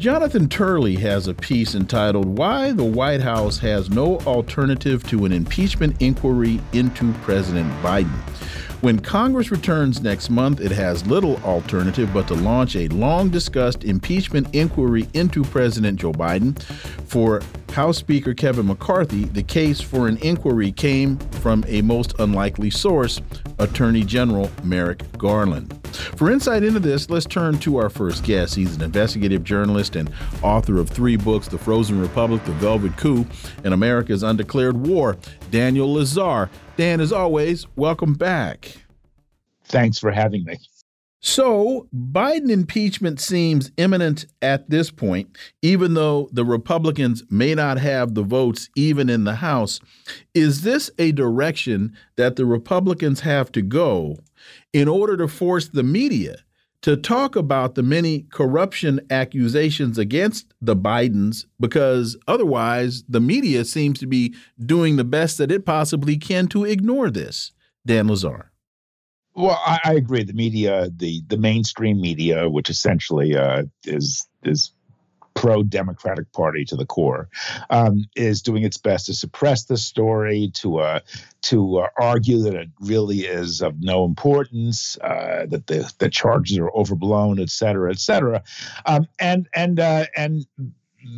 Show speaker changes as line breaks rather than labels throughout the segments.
Jonathan Turley has a piece entitled Why the White House Has No Alternative to an Impeachment Inquiry into President Biden. When Congress returns next month, it has little alternative but to launch a long discussed impeachment inquiry into President Joe Biden. For House Speaker Kevin McCarthy, the case for an inquiry came from a most unlikely source, Attorney General Merrick Garland. For insight into this, let's turn to our first guest. He's an investigative journalist and author of three books The Frozen Republic, The Velvet Coup, and America's Undeclared War, Daniel Lazare. Dan, as always, welcome back.
Thanks for having me.
So, Biden impeachment seems imminent at this point, even though the Republicans may not have the votes even in the House. Is this a direction that the Republicans have to go in order to force the media to talk about the many corruption accusations against the Bidens? Because otherwise, the media seems to be doing the best that it possibly can to ignore this. Dan Lazare.
Well, I, I, agree. The media, the the mainstream media, which essentially uh, is is pro Democratic Party to the core, um, is doing its best to suppress the story, to uh, to uh, argue that it really is of no importance, uh, that the the charges are overblown, et cetera, et cetera, um, and and uh, and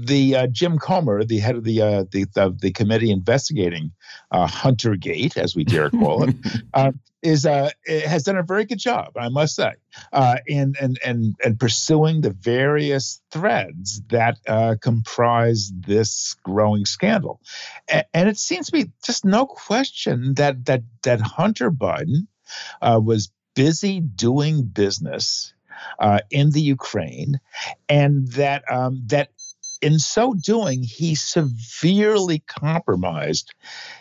the uh, Jim Comer, the head of the uh, the, the, the committee investigating uh, Hunter Gate, as we dare call it, uh, is uh, has done a very good job, I must say, uh, in and and and pursuing the various threads that uh, comprise this growing scandal, and, and, it seems to be just no question that that that Hunter Biden uh, was busy doing business. Uh, in the Ukraine, and that um, that in so doing, he severely compromised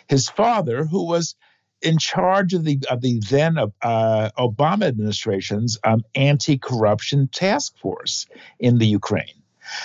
his father, who was in charge of the of the then uh, Obama administration's um, anti-corruption task force in the Ukraine.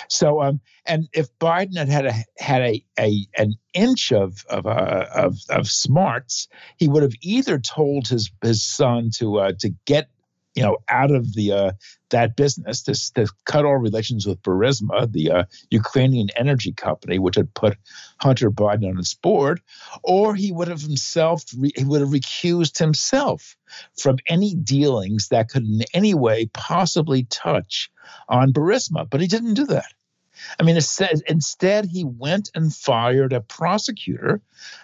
So, um, and if Biden had had a had a, a an inch of of, uh, of of smarts, he would have either told his his son to uh, to get you know, out of the uh, that business to, to cut all relations with Burisma, the uh, Ukrainian energy company, which had put Hunter Biden on its board, or he would have himself he would have recused himself from any dealings that could in any way possibly touch on Burisma. But he didn't do that. I mean, instead, he went and fired a prosecutor,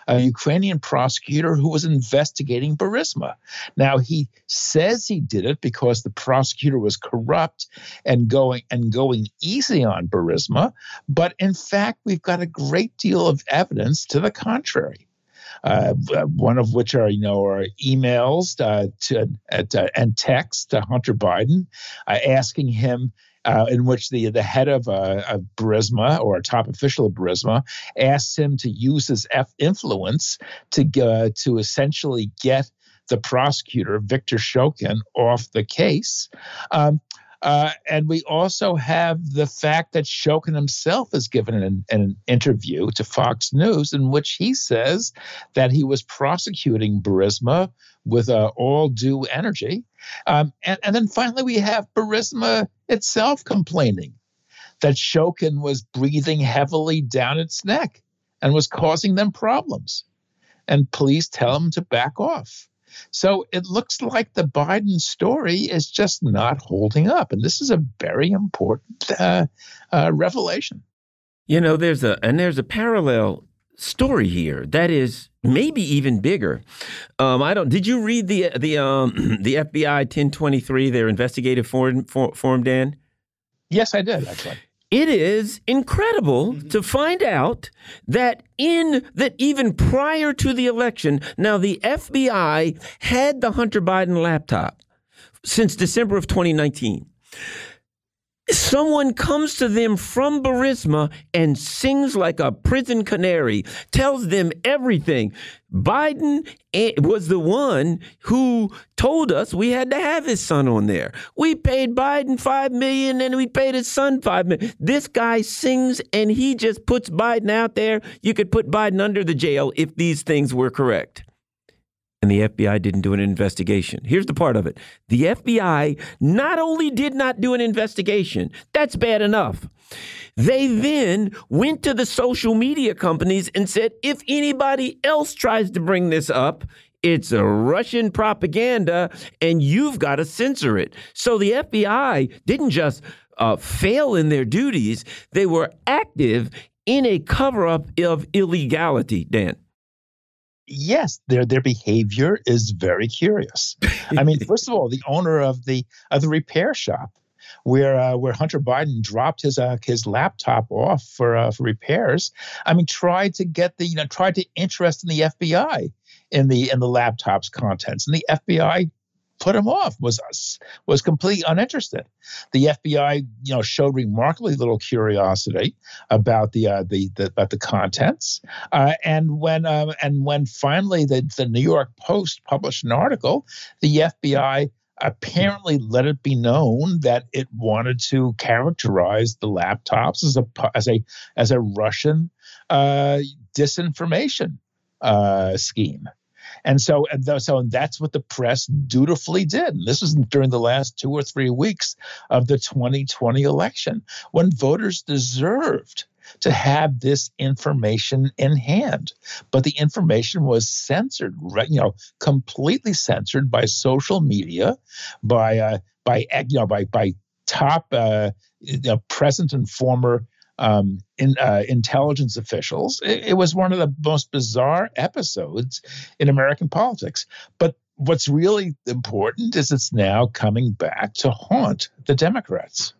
a Ukrainian prosecutor who was investigating Burisma. Now, he says he did it because the prosecutor was corrupt and going and going easy on Burisma, but in fact, we've got a great deal of evidence to the contrary. Uh, one of which are you know are emails uh, to, uh, and text to Hunter Biden uh, asking him uh, in which the the head of, uh, of Burisma or a top official of Burisma asks him to use his F influence to uh, to essentially get the prosecutor Victor Shokin off the case. Um, uh, and we also have the fact that Shokin himself has given an, an, interview to Fox News in which he says that he was prosecuting Burisma with uh, all due energy. Um, and, and then finally, we have Burisma itself complaining that Shokin was breathing heavily down its neck and was causing them problems. And please tell them to back off. So it looks like the Biden story is just not holding up. And this is a very important uh, uh, revelation.
You know, there's a and there's a parallel story here that is maybe even bigger. Um, I don't. Did you read the the um, the FBI 1023 their investigative form, form Dan?
Yes, I did actually.
It is incredible mm -hmm. to find out that in that even prior to the election, now the FBI had the Hunter Biden laptop since December of 2019. Someone comes to them from Burisma and sings like a prison canary, tells them everything. Biden eh, was the one who told us we had to have his son on there. We paid Biden 5 million and we paid his son 5 million. This guy sings and he just puts Biden out there. You could put Biden under the jail if these things were correct and the FBI didn't do an investigation. Here's the part of it the FBI not only did not do an investigation, that's bad enough. They then went to the social media companies and said, if anybody else tries to bring this up, it's a Russian propaganda and you've got to censor it. So the FBI didn't just uh, fail in their duties, they were active in a cover up of illegality, Dan
yes, their their behavior is very curious. I mean, first of all, the owner of the of the repair shop where uh, where Hunter Biden dropped his uh, his laptop off for uh, for repairs. I mean, tried to get the you know tried to interest in the FBI in the in the laptop's contents, and the FBI put him off was was completely uninterested. The FBI, you know, showed remarkably little curiosity about the uh, the, the, about the contents. Uh, and when uh, and when finally the the New York Post published an article, the FBI apparently let it be known that it wanted to characterize the laptops as a as a as a Russian uh, disinformation uh, scheme. And so, and so that's what the press dutifully did. And this was during the last two or three weeks of the 2020 election when voters deserved to have this information in hand. But the information was censored, you know, completely censored by social media, by uh, by you know by by top uh, you know, present and former um, in, uh, intelligence officials. It, it, was one of the most bizarre episodes in American politics. But what's really important is it's now coming back to haunt the Democrats.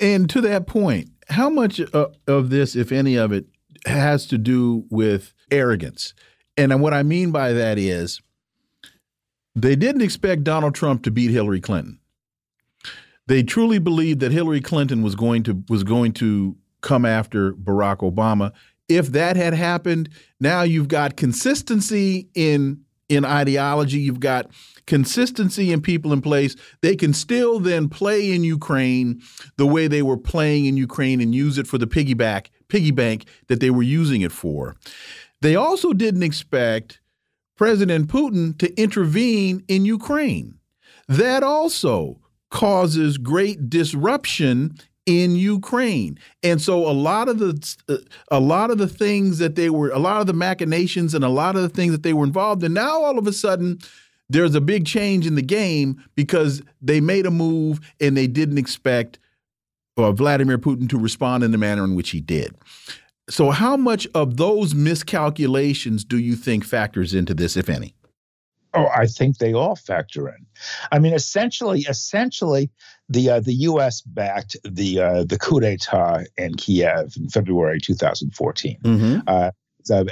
And to that point, how much uh, of this, if any of it, has to do with arrogance? And what I mean by that is they didn't expect Donald Trump to beat Hillary Clinton. They truly believed that Hillary Clinton was going to was going to come after Barack Obama. If that had happened, now you've got consistency in in ideology, you've got consistency in people in place. They can still then play in Ukraine the way they were playing in Ukraine and use it for the piggyback piggy bank that they were using it for. They also didn't expect President Putin to intervene in Ukraine. That also causes great disruption in Ukraine. And so a lot of the a lot of the things that they were a lot of the machinations and a lot of the things that they were involved in now all of a sudden there's a big change in the game because they made a move and they didn't expect uh, Vladimir Putin to respond in the manner in which he did. So how much of those miscalculations do you think factors into this if any?
Oh, I think they all factor in. I mean, essentially, essentially, the uh, the U.S. backed the uh, the coup d'état in Kiev in February 2014. Mm-hmm. Uh,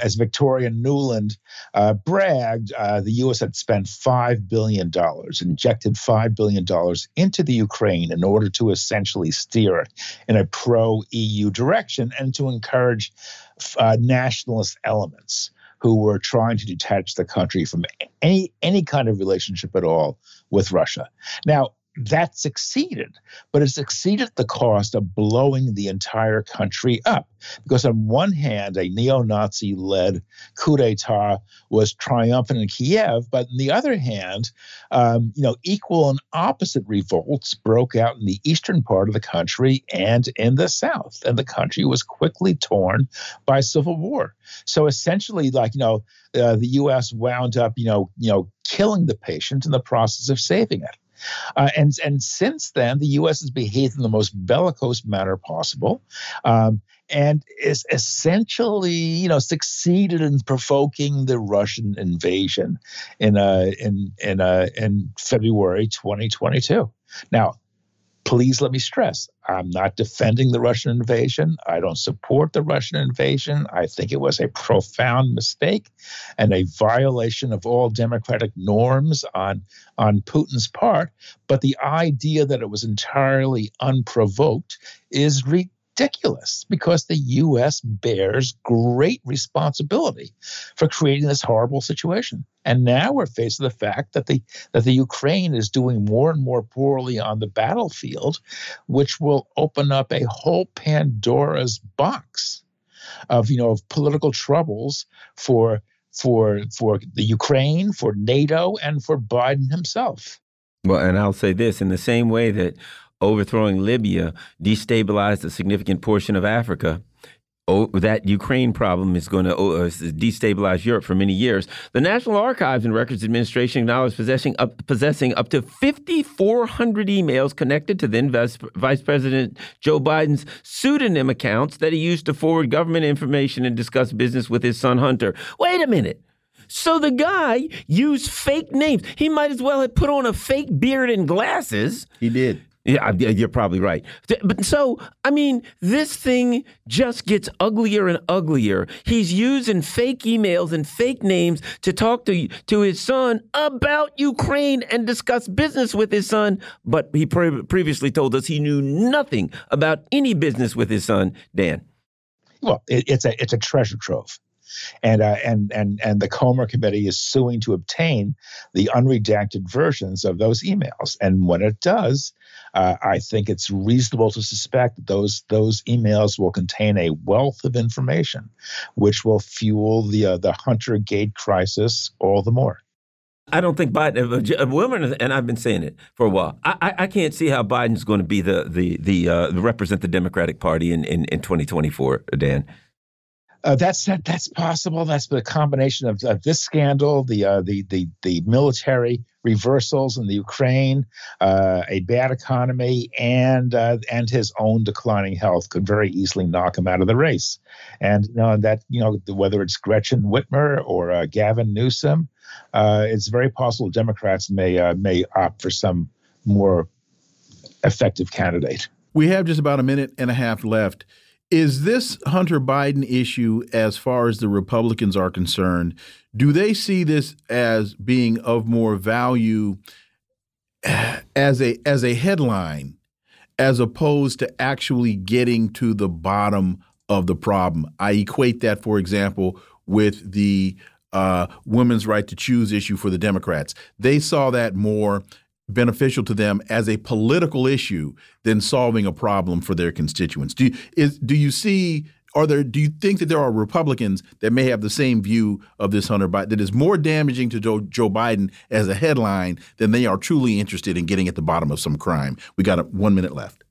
as Victoria Nuland uh, bragged, uh, the U.S. had spent $5 billion, injected $5 billion into the Ukraine in order to essentially steer it in a pro EU direction and to encourage uh, nationalist elements who were trying to detach the country from any any kind of relationship at all with Russia. Now, that succeeded, but it succeeded at the cost of blowing the entire country up. Because, on one hand, a neo Nazi led coup d'etat was triumphant in Kiev, but on the other hand, um, you know, equal and opposite revolts broke out in the eastern part of the country and in the south. And the country was quickly torn by civil war. So, essentially, like, you know, uh, the U.S. wound up, you know, you know, killing the patient in the process of saving it. Uh, and and since then, the U.S. has behaved in the most bellicose manner possible. Um, and is essentially, you know, succeeded in provoking the Russian invasion in uh, in in uh, in February 2022. Now, please let me stress I'm not defending the Russian invasion. I don't support the Russian invasion. I think it was a profound mistake and a violation of all democratic norms on, on Putin's part. But the idea that it was entirely unprovoked is ridiculous ridiculous because the U.S. bears great responsibility for creating this horrible situation. And now we're faced with the fact that the that the Ukraine is doing more and more poorly on the battlefield, which will open up a whole Pandora's box of you know of political troubles for for for the Ukraine, for NATO, and for Biden himself.
Well, and I'll say this in the same way that overthrowing Libya destabilized a significant portion of Africa. Oh, that Ukraine problem is going to uh, destabilize Europe for many years. The National Archives and Records Administration acknowledged possessing up, possessing up to 5,400 emails connected to then Vice President Joe Biden's pseudonym accounts that he used to forward government information and discuss business with his son Hunter. Wait a minute. So the guy used fake names. He might as well have put on a fake beard and glasses.
He did.
Yeah, you're probably right. But so, I mean, this thing just gets uglier and uglier. He's using fake emails and fake names to talk to to his son about Ukraine and discuss business with his son. But he pre previously told us he knew nothing about any business with his son, Dan.
Well, it, it's a it's a treasure trove and uh, and and and the Comer Committee is suing to obtain the unredacted versions of those emails. And when it does, uh, I think it's reasonable to suspect that those those emails will contain a wealth of information, which will fuel the uh, the Hunter Gate crisis all the more.
I don't think Biden, Wilmer, and I've been saying it for a while. I, I can't see how Biden's going to be the the the, uh, represent the Democratic Party in, in, in 2024, Dan.
Uh, that's that, that's possible. That's the combination of, of this scandal, the uh, the the the military reversals in the Ukraine, uh, a bad economy, and uh, and his own declining health could very easily knock him out of the race. And you know that you know whether it's Gretchen Whitmer or uh, Gavin Newsom, uh, it's very possible Democrats may may opt for some more effective candidate.
We have just about a minute and a half left. Is this Hunter Biden issue, as far as the Republicans are concerned, do they see this as being of more value as a as a headline, as opposed to actually getting to the bottom of the problem? I equate that, for example, with the uh, women's right to choose issue for the Democrats. They saw that more beneficial to them as a political issue than solving a problem for their constituents. Do you, is do you see are there do you think that there are Republicans that may have the same view of this Hunter Biden that is more damaging to Joe, Joe Biden as a headline than they are truly interested in getting at the bottom of some crime? We got a, one minute left.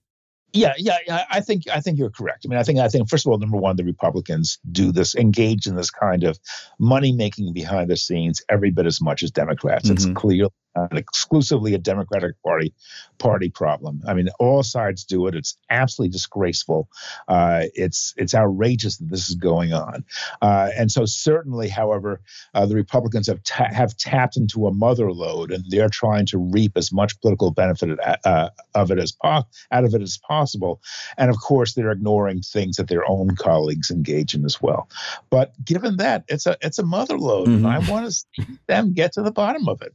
Yeah, yeah, yeah. I think I think you're correct. I mean, I think I think first of all, number one, the Republicans do this, engage in this kind of money making behind the scenes every bit as much as Democrats. Mm -hmm. It's mm-hmm. clear not exclusively a Democratic Party party problem. I mean, all sides do it. It's absolutely disgraceful. Uh, it's it's outrageous that this is going on. Uh, and so certainly, however, uh, the Republicans have ta- have tapped into a mother lode, and they're trying to reap as much political benefit uh, of it as po- out of it as possible. And of course, they're ignoring things that their own colleagues engage in as well. But given that, it's a it's a mother lode, mm-hmm. and I want to see them get to the bottom of it.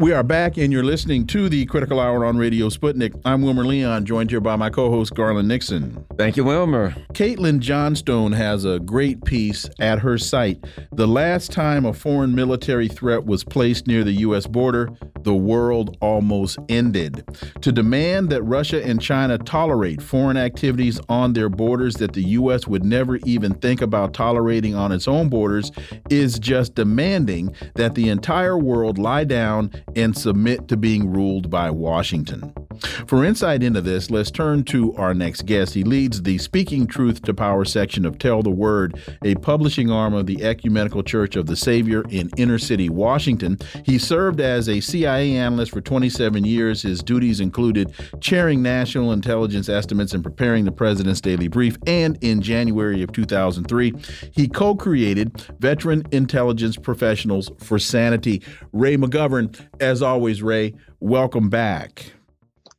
We are back, and you're listening to the Critical Hour on Radio Sputnik. I'm Wilmer Leon, joined here by my co host, Garland Nixon.
Thank you, Wilmer.
Caitlin Johnstone has a great piece at her site. The last time a foreign military threat was placed near the U.S. border, the world almost ended. To demand that Russia and China tolerate foreign activities on their borders that the U.S. would never even think about tolerating on its own borders is just demanding that the entire world lie down and submit to being ruled by Washington. For insight into this, let's turn to our next guest. He leads the Speaking Truth to Power section of Tell the Word, a publishing arm of the Ecumenical Church of the Savior in inner city Washington. He served as a CIA analyst for 27 years. His duties included chairing national intelligence estimates and preparing the president's daily brief. And in January of 2003, he co created Veteran Intelligence Professionals for Sanity. Ray McGovern, as always, Ray, welcome back.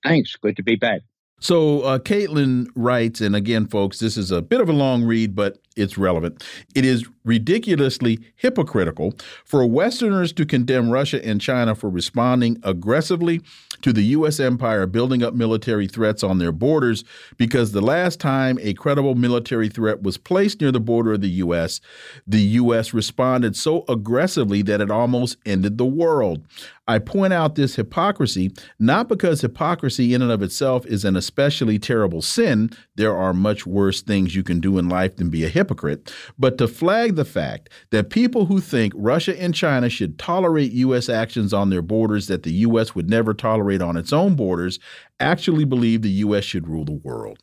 Thanks. Good to be back.
So, uh, Caitlin writes, and again, folks, this is a bit of a long read, but it's relevant. It is ridiculously hypocritical for Westerners to condemn Russia and China for responding aggressively to the U.S. empire building up military threats on their borders because the last time a credible military threat was placed near the border of the U.S., the U.S. responded so aggressively that it almost ended the world. I point out this hypocrisy not because hypocrisy in and of itself is an especially terrible sin. There are much worse things you can do in life than be a hypocrite, but to flag the fact that people who think Russia and China should tolerate U.S. actions on their borders that the U.S. would never tolerate on its own borders actually believe the U.S. should rule the world.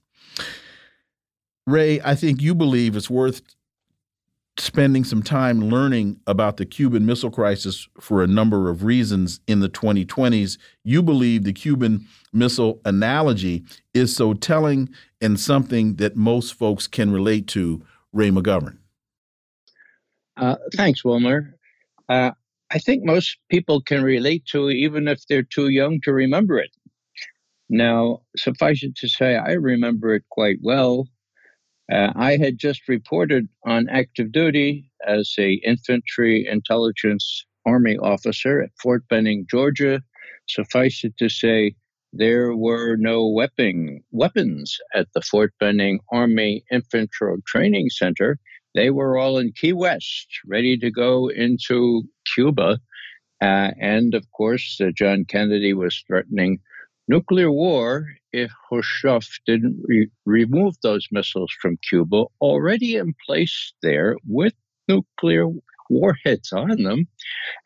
Ray, I think you believe it's worth spending some time learning about the Cuban Missile Crisis for a number of reasons in the 2020s. You believe the Cuban Missile analogy is so telling and something that most folks can relate to. Ray McGovern.
Uh, thanks, Wilmer. Uh, I think most people can relate to even if they're too young to remember it. Now, suffice it to say, I remember it quite well uh, I had just reported on active duty as a infantry intelligence army officer at Fort Benning, Georgia. Suffice it to say, there were no weapon, weapons at the Fort Benning Army Infantry Training Center. They were all in Key West, ready to go into Cuba. Uh, and of course, uh, John Kennedy was threatening nuclear war if Khrushchev didn't re- remove those missiles from Cuba, already in place there with nuclear warheads on them,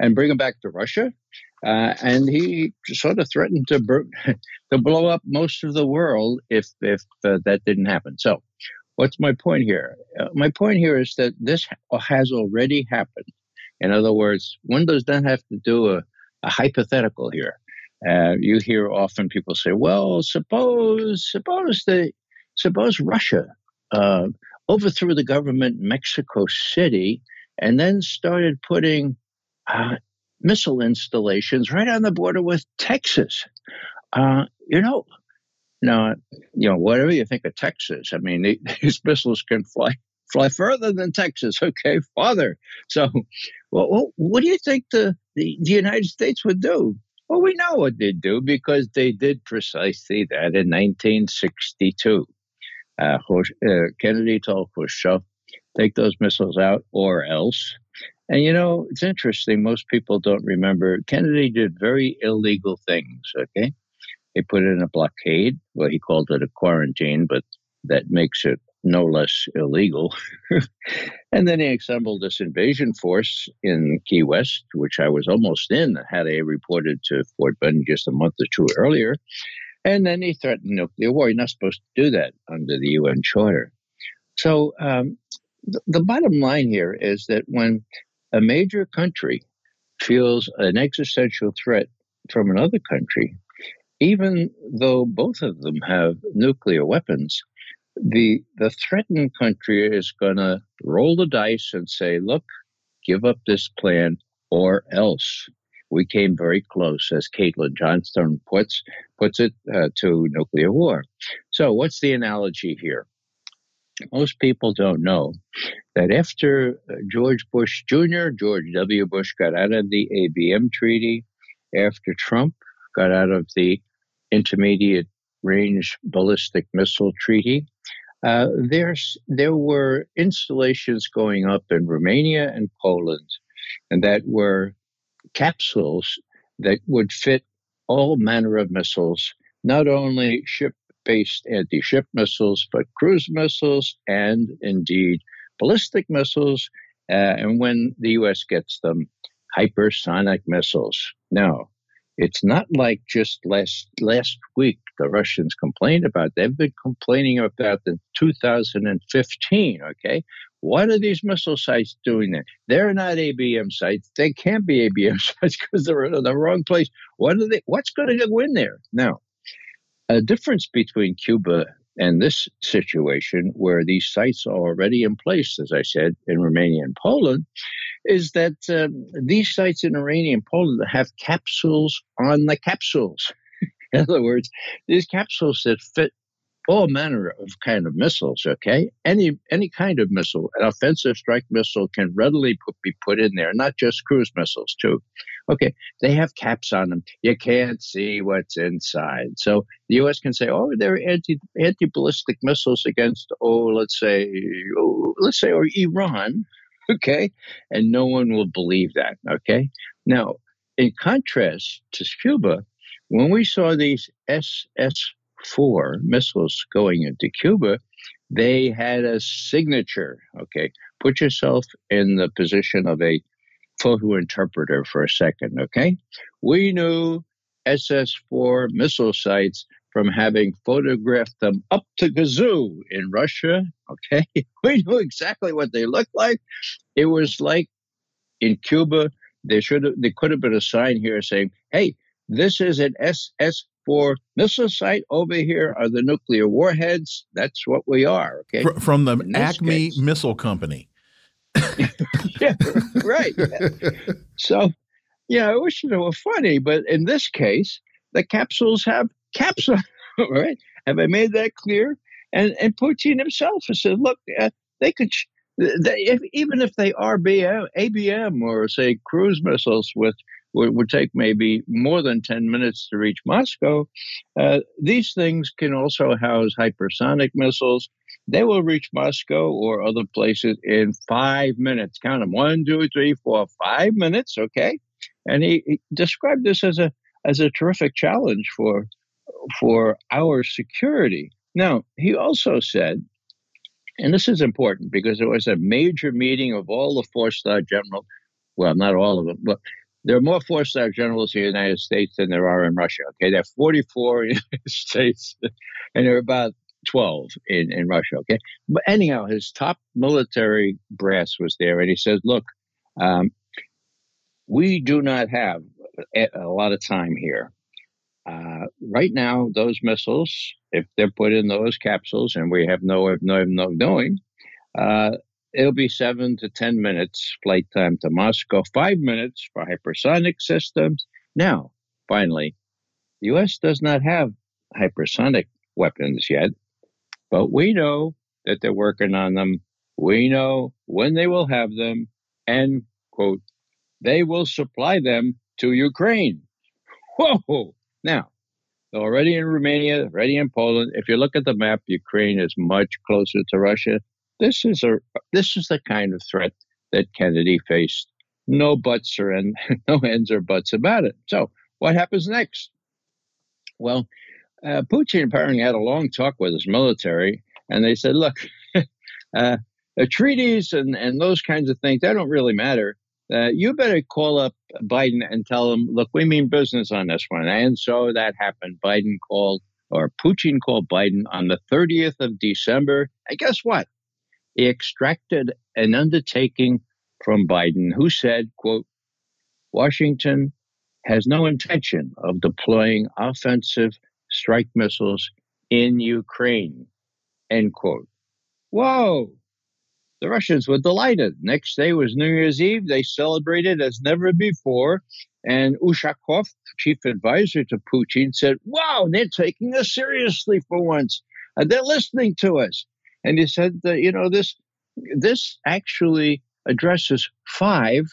and bring them back to Russia. Uh, and he sort of threatened to bur- to blow up most of the world if if uh, that didn't happen. So, what's my point here? Uh, my point here is that this has already happened. In other words, one does not have to do a, a hypothetical here. Uh, you hear often people say, "Well, suppose suppose the suppose Russia uh, overthrew the government in Mexico City and then started putting uh, missile installations right on the border with Texas." Uh, you know, now you know whatever you think of Texas. I mean, these missiles can fly fly further than Texas. Okay, farther. So, well, what do you think the, the, the United States would do? Well, we know what they do because they did precisely that in 1962. Uh, uh, Kennedy told Khrushchev, take those missiles out or else. And you know, it's interesting. Most people don't remember. Kennedy did very illegal things, okay? He put in a blockade. Well, he called it a quarantine, but that makes it no less illegal. and then he assembled this invasion force in Key West, which I was almost in, had I reported to Fort Benning just a month or two earlier. And then he threatened nuclear war. You're not supposed to do that under the UN Charter. So um, th- the bottom line here is that when a major country feels an existential threat from another country, even though both of them have nuclear weapons, the the threatened country is going to roll the dice and say, "Look, give up this plan, or else." We came very close, as Caitlin Johnstone puts puts it, uh, to nuclear war. So, what's the analogy here? Most people don't know that after uh, George Bush Jr., George W. Bush got out of the ABM treaty, after Trump got out of the Intermediate Range Ballistic Missile Treaty, uh, there's, there were installations going up in Romania and Poland, and that were capsules that would fit all manner of missiles, not only ship based anti ship missiles, but cruise missiles and indeed ballistic missiles. Uh, and when the U.S. gets them, hypersonic missiles. Now, it's not like just last last week the Russians complained about. They've been complaining about in 2015. Okay, what are these missile sites doing there? They're not ABM sites. They can't be ABM sites because they're in the wrong place. What are they? What's going to go in there now? A difference between Cuba and this situation, where these sites are already in place, as I said, in Romania and Poland, is that um, these sites in Romania and Poland have capsules on the capsules. In other words, these capsules that fit all manner of kind of missiles. Okay, any any kind of missile, an offensive strike missile can readily put, be put in there, not just cruise missiles too. Okay, they have caps on them. You can't see what's inside. So the U.S. can say, oh, they're anti anti ballistic missiles against, oh, let's say, oh, let's say, or Iran. Okay, and no one will believe that. Okay, now in contrast to Cuba, when we saw these SS four missiles going into Cuba, they had a signature. Okay, put yourself in the position of a photo interpreter for a second. Okay, we knew SS 4 missile sites from having photographed them up to Gazoo in Russia. Okay, we knew exactly what they looked like. It was like in Cuba, there should have, there could have been a sign here saying, "Hey, this is an SS 4 missile site over here are the nuclear warheads. That's what we are. Okay.
From the Acme case. Missile Company.
yeah, right. So, yeah, I wish they were funny, but in this case, the capsules have capsule, right? Have I made that clear? And and Putin himself has said, look, uh, they could. They, if, even if they are BM, ABM or say cruise missiles with would, would take maybe more than 10 minutes to reach Moscow. Uh, these things can also house hypersonic missiles. They will reach Moscow or other places in five minutes. Count them one, two, three, four, five minutes. Okay, and he, he described this as a as a terrific challenge for for our security. Now he also said and this is important because it was a major meeting of all the four star general, well, not all of them, but there are more four star generals in the United States than there are in Russia. Okay, there are 44 in the United States, and there are about 12 in, in Russia. Okay, but anyhow, his top military brass was there, and he says, Look, um, we do not have a, lot of time here. Uh, right now, those missiles, if they're put in those capsules, and we have no no no knowing, uh, it'll be seven to 10 minutes flight time to Moscow, five minutes for hypersonic systems. Now, finally, the U.S. does not have hypersonic weapons yet, but we know that they're working on them. We know when they will have them, and, quote, they will supply them to Ukraine. Whoa! Now, already in Romania, already in Poland. If you look at the map, Ukraine is much closer to Russia this is a this is the kind of threat that Kennedy faced. No buts or end, no ends or buts about it. So what happens next? Well, uh, Putin apparently had a long talk with his military, and they said, "Look, uh, treaties and and those kinds of things they don't really matter. Uh, you better call up Biden and tell him, look, we mean business on this one." And so that happened. Biden called, or Putin called Biden on the 30th of December, and guess what? He extracted an undertaking from Biden who said, quote, Washington has no intention of deploying offensive strike missiles in Ukraine, end quote. Whoa! The Russians were delighted. Next day was New Year's Eve. They celebrated as never before. And Ushakov, chief advisor to Putin, said, Wow, they're taking us seriously for once. Uh, they're listening to us. And he said that, you know, this this actually addresses five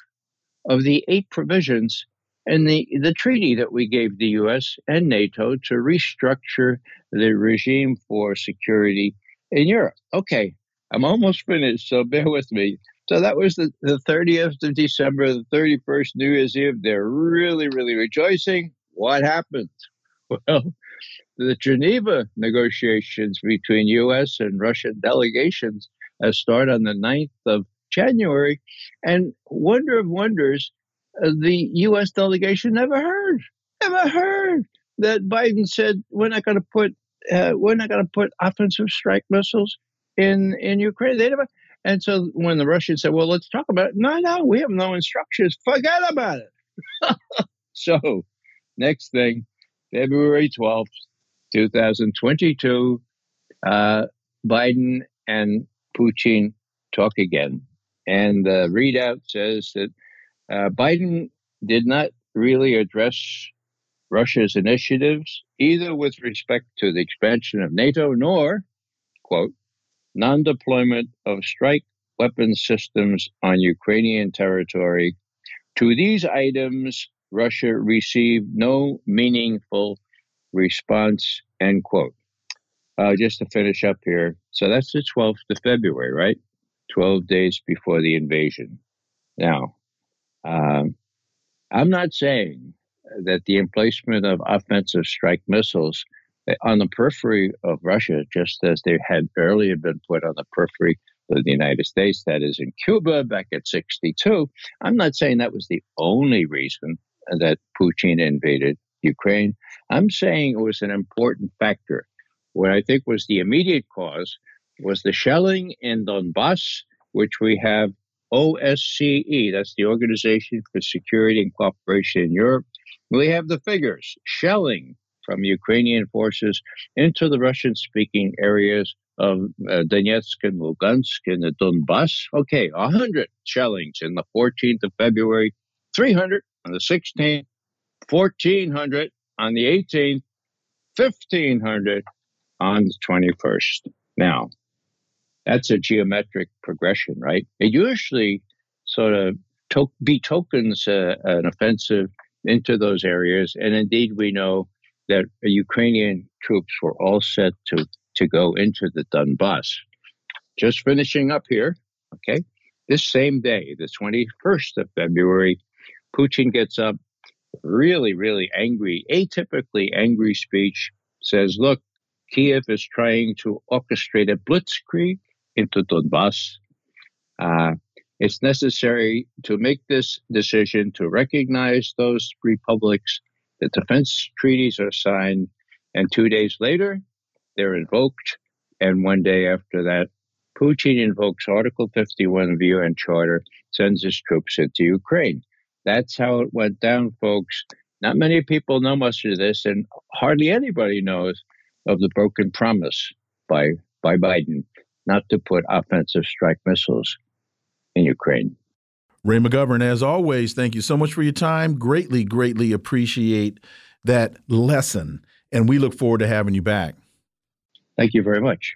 of the eight provisions in the, the treaty that we gave the US and NATO to restructure the regime for security in Europe. Okay, I'm almost finished, so bear with me. So that was the, the 30th of December, the 31st, New Year's Eve. They're really, really rejoicing. What happened? Well, the Geneva negotiations between U.S. and Russian delegations uh, start on the 9th of January. And wonder of wonders, uh, the U.S. delegation never heard, never heard that Biden said we're not going to put uh, we're not going to put offensive strike missiles in in Ukraine. They never. And so when the Russians said, "Well, let's talk about it," no, no, we have no instructions. Forget about it. so, next thing, February twelfth, two thousand twenty-two, uh, Biden and Putin talk again, and the readout says that uh, Biden did not really address Russia's initiatives, either with respect to the expansion of NATO nor, quote, non deployment of strike weapon systems on Ukrainian territory. To these items, Russia received no meaningful response, end quote. Uh, just to finish up here. So that's the 12th of February, right? 12 days before the invasion. Now, um, I'm not saying that the emplacement of offensive strike missiles on the periphery of Russia, just as they had earlier been put on the periphery of the United States, that is in Cuba back at 62. I'm not saying that was the only reason that Putin invaded Ukraine. I'm saying it was an important factor. What I think was the immediate cause was the shelling in Donbass, which we have OSCE, that's the Organization for Security and Cooperation in Europe. We have the figures shelling from Ukrainian forces into the Russian speaking areas of uh, Donetsk and Lugansk and the Donbass. Okay, 100 shellings in the 14th of February, 300 on the 16th, 1400 on the 18th, 1500 on the 21st. Now, that's a geometric progression, right? It usually sort of to- betokens uh, an offensive into those areas. And indeed, we know that Ukrainian troops were all set to, to go into the Donbass. Just finishing up here, okay? This same day, the 21st of February, Putin gets up, really, really angry, atypically angry speech, says, Look, Kiev is trying to orchestrate a blitzkrieg into Donbass. Uh, it's necessary to make this decision to recognize those republics the defense treaties are signed, and two days later, they're invoked. And one day after that, Putin invokes Article 51 of the UN Charter, sends his troops into Ukraine. That's how it went down, folks. Not many people know much of this, and hardly anybody knows of the broken promise by, by Biden not to put offensive strike missiles in Ukraine.
Ray McGovern, as always, thank you so much for your time. Greatly, greatly appreciate that lesson. And we look forward to having you back.
Thank you very much.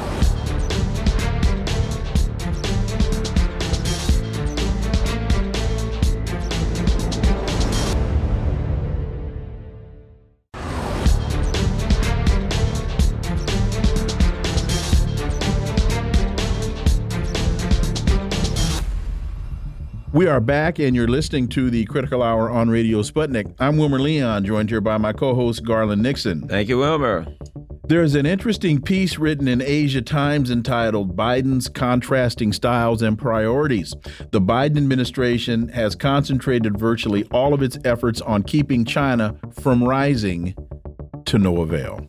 We are back, and you're listening to the Critical Hour on Radio Sputnik. I'm Wilmer Leon, joined here by my co host, Garland Nixon.
Thank you, Wilmer.
There's an interesting piece written in Asia Times entitled Biden's Contrasting Styles and Priorities. The Biden administration has concentrated virtually all of its efforts on keeping China from rising to no avail.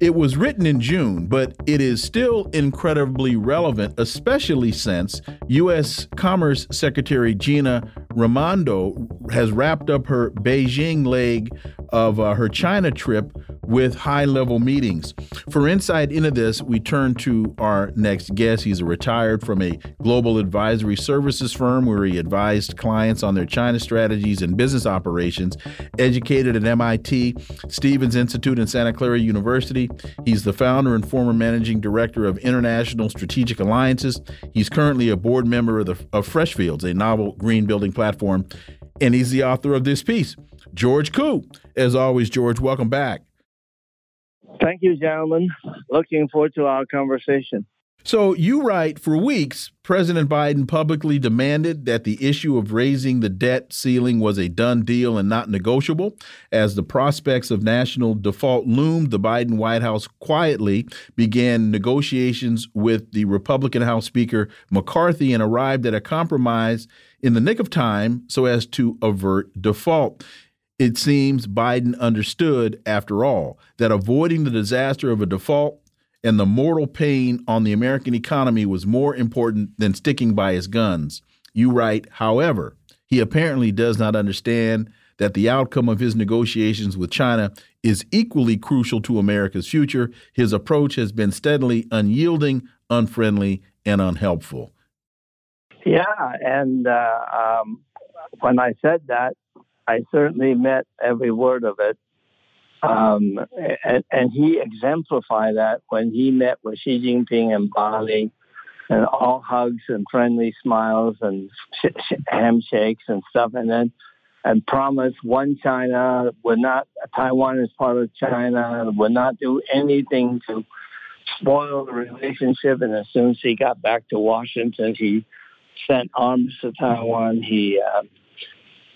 It was written in June, but it is still incredibly relevant, especially since U.S. Commerce Secretary Gina Raimondo has wrapped up her Beijing leg of uh, her China trip with high level meetings. For insight into this, we turn to our next guest. He's retired from a global advisory services firm where he advised clients on their China strategies and business operations, educated at MIT, Stevens Institute, and Santa Clara University. He's the founder and former managing director of International Strategic Alliances. He's currently a board member of, the, of Freshfields, a novel green building platform, and he's the author of this piece. George Koo. As always, George, welcome back.
Thank you, gentlemen. Looking forward to our conversation.
So you write for weeks, President Biden publicly demanded that the issue of raising the debt ceiling was a done deal and not negotiable. As the prospects of national default loomed, the Biden White House quietly began negotiations with the Republican House Speaker McCarthy and arrived at a compromise in the nick of time so as to avert default. It seems Biden understood, after all, that avoiding the disaster of a default and the mortal pain on the American economy was more important than sticking by his guns. You write, however, he apparently does not understand that the outcome of his negotiations with China is equally crucial to America's future. His approach has been steadily unyielding, unfriendly, and unhelpful.
Yeah, and uh, um, when I said that, I certainly meant every word of it. Um, and, and, he exemplified that when he met with Xi Jinping in Bali, and all hugs and friendly smiles and sh- sh- handshakes and stuff, and then and promised one China would not Taiwan is part of China would not do anything to spoil the relationship. And as soon as he got back to Washington, he sent arms to Taiwan. He uh,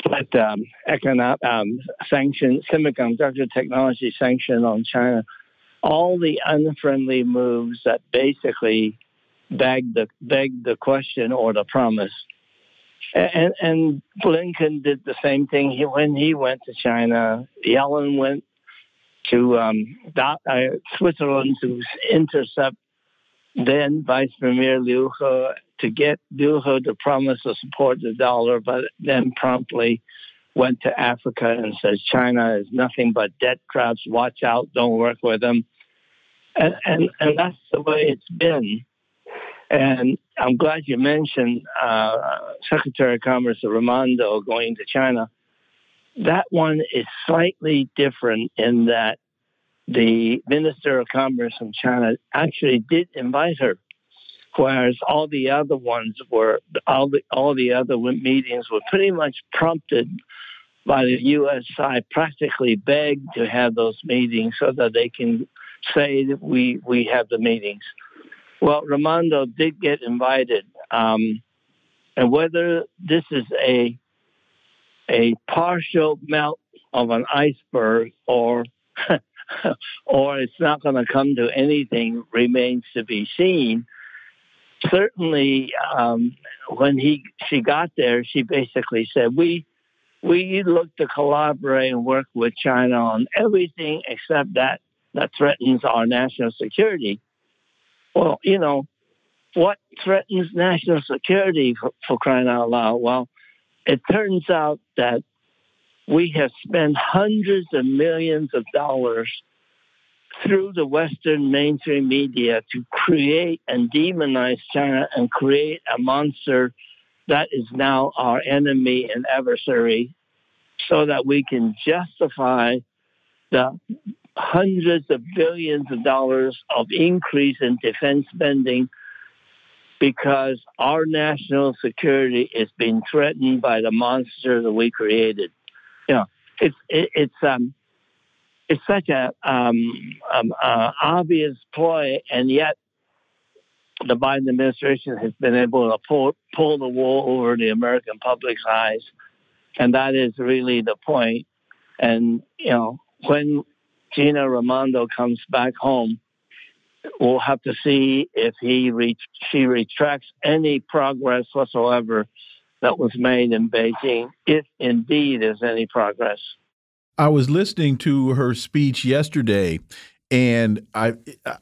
put um, economic um, sanction, semiconductor technology sanction on China, all the unfriendly moves that basically begged the begged the question or the promise. And, and Blinken did the same thing he, when he went to China. Yellen went to um, uh, Switzerland to intercept then Vice Premier Liu He to get Liu He to promise to support the dollar, but then promptly went to Africa and says China is nothing but debt traps. Watch out! Don't work with them. And and, and that's the way it's been. And I'm glad you mentioned uh, Secretary of Commerce Raimondo going to China. That one is slightly different in that the Minister of Commerce from China actually did invite her, whereas all the other ones were all the all the other meetings were pretty much prompted by the U.S. side, practically begged to have those meetings so that they can say that we we have the meetings. Well, Raimondo did get invited, um, and whether this is a a partial melt of an iceberg or or it's not going to come to anything remains to be seen. Certainly, um, when he she got there, she basically said, "We we look to collaborate and work with China on everything except that that threatens our national security." Well, you know, what threatens national security for, for crying out loud? Well, it turns out that we have spent hundreds of millions of dollars through the Western mainstream media to create and demonize China and create a monster that is now our enemy and adversary so that we can justify the hundreds of billions of dollars of increase in defense spending because our national security is being threatened by the monster that we created you know, it's it, it's um, it's such a um, um, uh, obvious ploy, and yet the Biden administration has been able to pull pull the wool over the American public's eyes, and that is really the point. And you know, when Gina Raimondo comes back home, we'll have to see if he reach, she retracts any progress whatsoever that was made in Beijing, if indeed there's any progress.
I was listening to her speech yesterday, and I,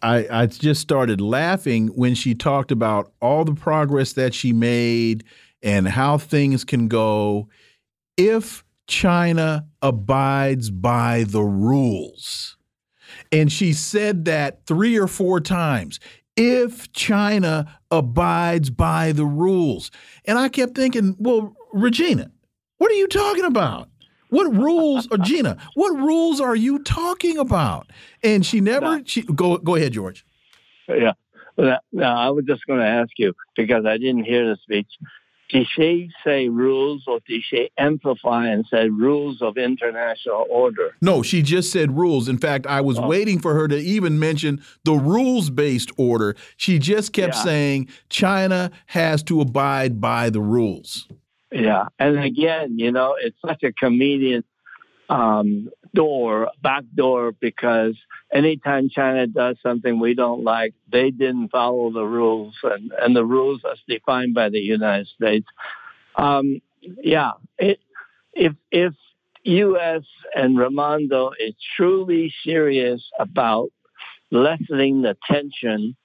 I, I just started laughing when she talked about all the progress that she made and how things can go if China abides by the rules. And she said that three or four times if China abides by the rules. And I kept thinking, well, Regina, what are you talking about? What rules, or Gina? What rules are you talking about? And she never. She go go ahead, George.
Yeah. Now, I was just going to ask you because I didn't hear the speech. Did she say rules or did she amplify and say rules of international order?
No, she just said rules. In fact, I was oh. waiting for her to even mention the rules based order. She just kept yeah. saying China has to abide by the rules.
Yeah. And again, you know, it's such a convenient um, door, back door, because anytime China does something we don't like, they didn't follow the rules, and, and the rules as defined by the United States. Um, yeah, it, if if U.S. and Raimondo is truly serious about lessening the tension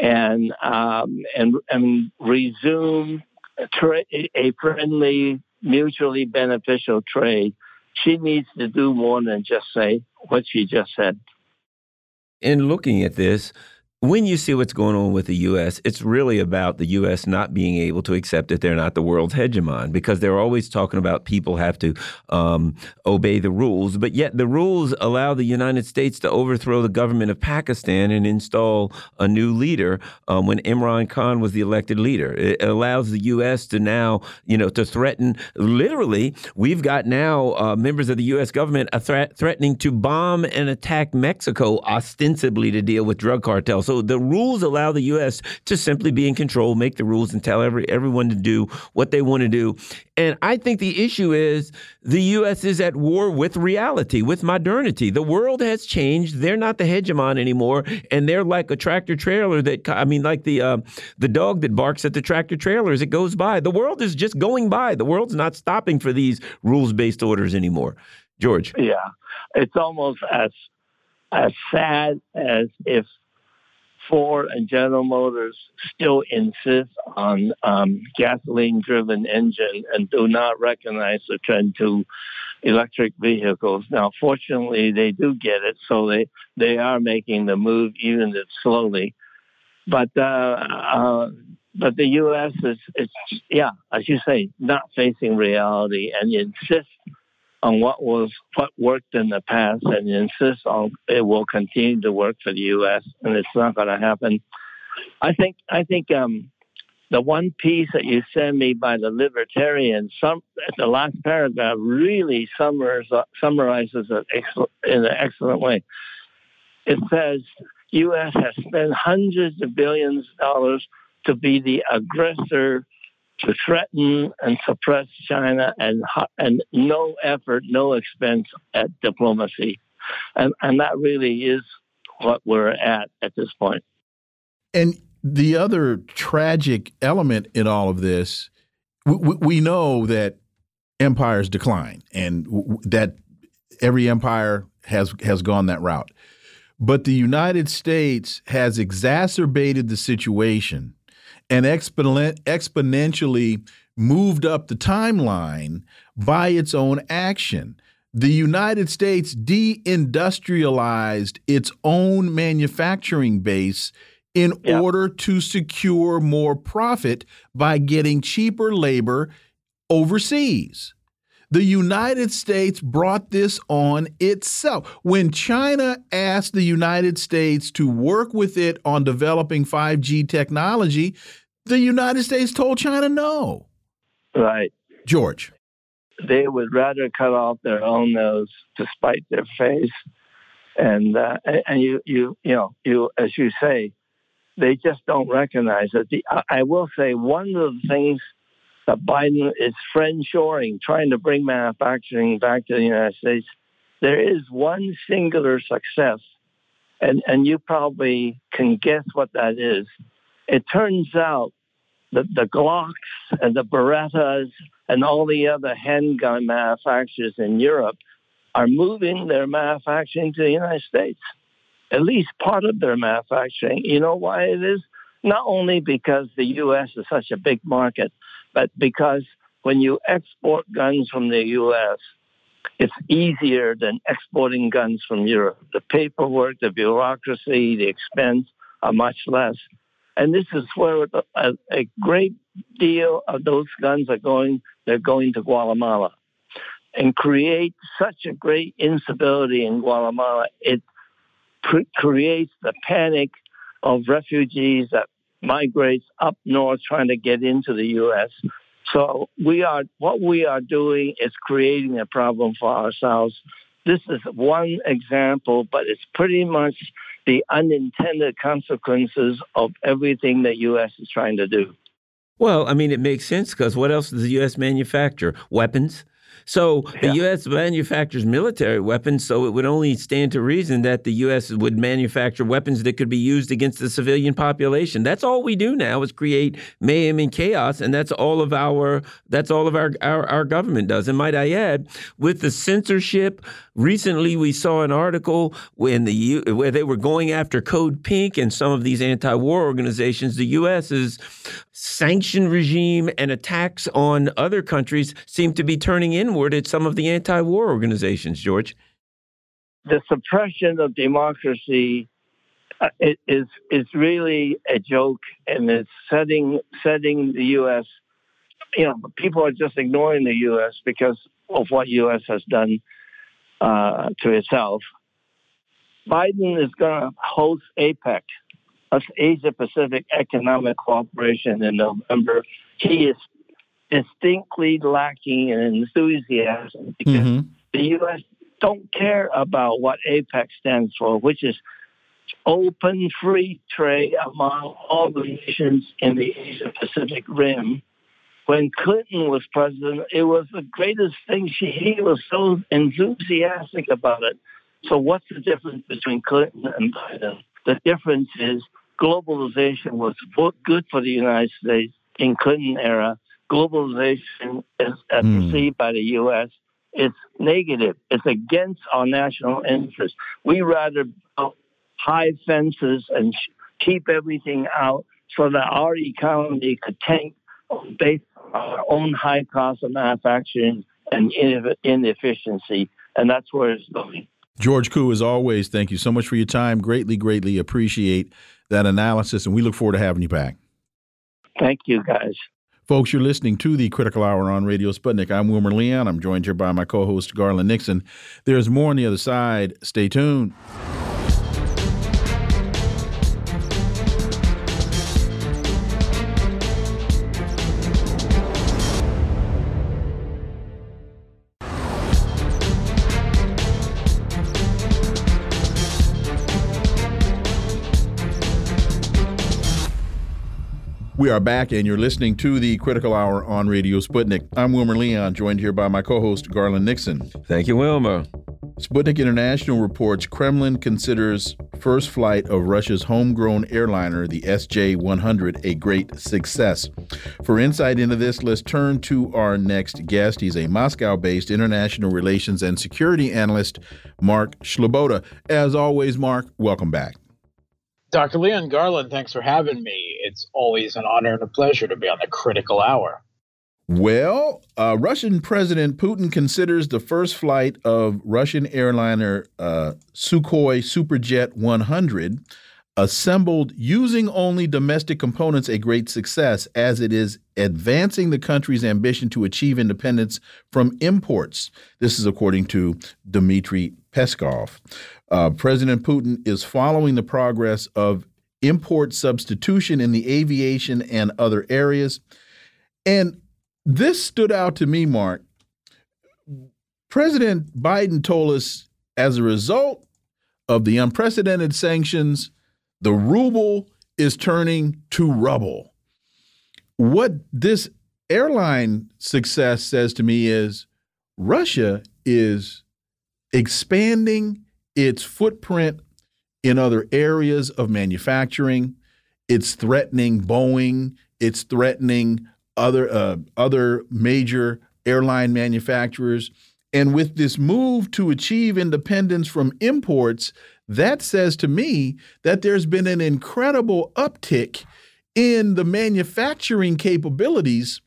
and um, and and resume tra- a friendly, mutually beneficial trade, she needs to do more than just say what she just said.
In looking at this, when you see what's going on with the U.S., it's really about the U.S. not being able to accept that they're not the world's hegemon because they're always talking about people have to um, obey the rules, but yet the rules allow the United States to overthrow the government of Pakistan and install a new leader um, when Imran Khan was the elected leader. It allows the U.S. to now, you know, to threaten. Literally, we've got now uh, members of the U.S. government threatening to bomb and attack Mexico ostensibly to deal with drug cartels. So the rules allow the U.S. to simply be in control, make the rules, and tell every everyone to do what they want to do. And I think the issue is the U.S. is at war with reality, with modernity. The world has changed. They're not the hegemon anymore, and they're like a tractor trailer that I mean, like the uh, the dog that barks at the tractor trailer as it goes by. The world is just going by. The world's not stopping for these rules based orders anymore. George.
Yeah, it's almost as as sad as if Ford and General Motors still insist on um, gasoline-driven engine and do not recognize the trend to electric vehicles. Now, fortunately, they do get it, so they they are making the move, even if slowly. But uh, uh, but the U.S. is, is yeah, as you say, not facing reality and insists on what was what worked in the past and insist on it will continue to work for the U.S. and it's not going to happen. I think I think um, the one piece that you sent me by the libertarian, some the last paragraph really summarizes it in an excellent way. It says U.S. has spent hundreds of billions of dollars to be the aggressor to threaten and suppress China and and no effort, no expense at diplomacy, and and that really is what we're at at this point.
And the other tragic element in all of this, we, we know that empires decline, and that every empire has has gone that route. But the United States has exacerbated the situation and exponentially moved up the timeline by its own action. The United States deindustrialized its own manufacturing base in order to secure more profit by getting cheaper labor overseas. The United States brought this on itself. When China asked the United States to work with it on developing 5G technology, the United States told China no.
Right.
George.
They would rather cut off their own nose to spite their face. And uh, and you you you know you as you say, they just don't recognize it. The, I will say one of the things that Biden is friend shoring, trying to bring manufacturing back to the United States. There is one singular success, and and you probably can guess what that is. It turns out that the Glocks and the Berettas and all the other handgun manufacturers in Europe are moving their manufacturing to the United States. At least part of their manufacturing. You know why it is? Not only because the U.S. is such a big market, but because when you export guns from the U.S., it's easier than exporting guns from Europe. The paperwork, the bureaucracy, the expense are much less. And this is where a, a great deal of those guns are going. They're going to Guatemala and create such a great instability in Guatemala. It creates the panic of refugees that migrates up north trying to get into the U.S. So we are what we are doing is creating a problem for ourselves. This is one example, but it's pretty much the unintended consequences of everything the U.S. is trying to do.
Well, I mean, it makes sense because what else does the U.S. manufacture? Weapons. So the. U.S. manufactures military weapons, so it would only stand to reason that the U.S. would manufacture weapons that could be used against the civilian population. That's all we do now is create mayhem and chaos, and that's all of our that's all of our our, our government does. And might I add, with the censorship, recently we saw an article when the U, where they were going after Code Pink and some of these anti-war organizations. The U.S.'s sanction regime and attacks on other countries seem to be turning inward at some of the anti-war organizations, George.
The suppression of democracy uh, is is really a joke, and it's setting setting the U.S. You know, people are just ignoring the U.S. because of what U.S. has done uh, to itself. Biden is going to host APEC, Asia Pacific Economic Cooperation, in November. He is distinctly lacking in enthusiasm because mm-hmm. the U.S. don't care about what APEC stands for, which is open free trade among all the nations in the Asia Pacific Rim. When Clinton was president, it was the greatest thing. She, he was so enthusiastic about it. So, what's the difference between Clinton and Biden? The difference is globalization was good for the United States in Clinton era globalization is mm. perceived by the U.S. It's negative. It's against our national interest. We rather build high fences and keep everything out so that our economy could tank based on our own high cost of manufacturing and inefficiency. And that's where it's going.
George Koo, as always, thank you so much for your time. Greatly, greatly appreciate that analysis, and we look forward to having you back.
Thank you, guys.
Folks, you're listening to the Critical Hour on Radio Sputnik. I'm Wilmer Leon. I'm joined here by my co host, Garland Nixon. There's more on the other side. Stay tuned. We are back, and you're listening to the Critical Hour on Radio Sputnik. I'm Wilmer Leon, joined here by my co host, Garland Nixon.
Thank you, Wilmer.
Sputnik International reports Kremlin considers first flight of Russia's homegrown airliner, the SJ 100, a great success. For insight into this, let's turn to our next guest. He's a Moscow based international relations and security analyst, Mark Sleboda. As always, Mark, welcome back.
Dr. Leon Garland, thanks for having me. It's always an honor and a pleasure to be on the critical hour.
Well, uh, Russian President Putin considers the first flight of Russian airliner uh, Sukhoi Superjet 100, assembled using only domestic components, a great success, as it is advancing the country's ambition to achieve independence from imports. This is according to Dmitry Peskov. Uh, President Putin is following the progress of import substitution in the aviation and other areas. And this stood out to me, Mark. President Biden told us as a result of the unprecedented sanctions, the ruble is turning to rubble. What this airline success says to me is Russia is expanding its footprint in other areas of manufacturing. It's threatening Boeing. It's threatening other uh, other major airline manufacturers. And with this move to achieve independence from imports, that says to me that there's been an incredible uptick in the manufacturing capabilities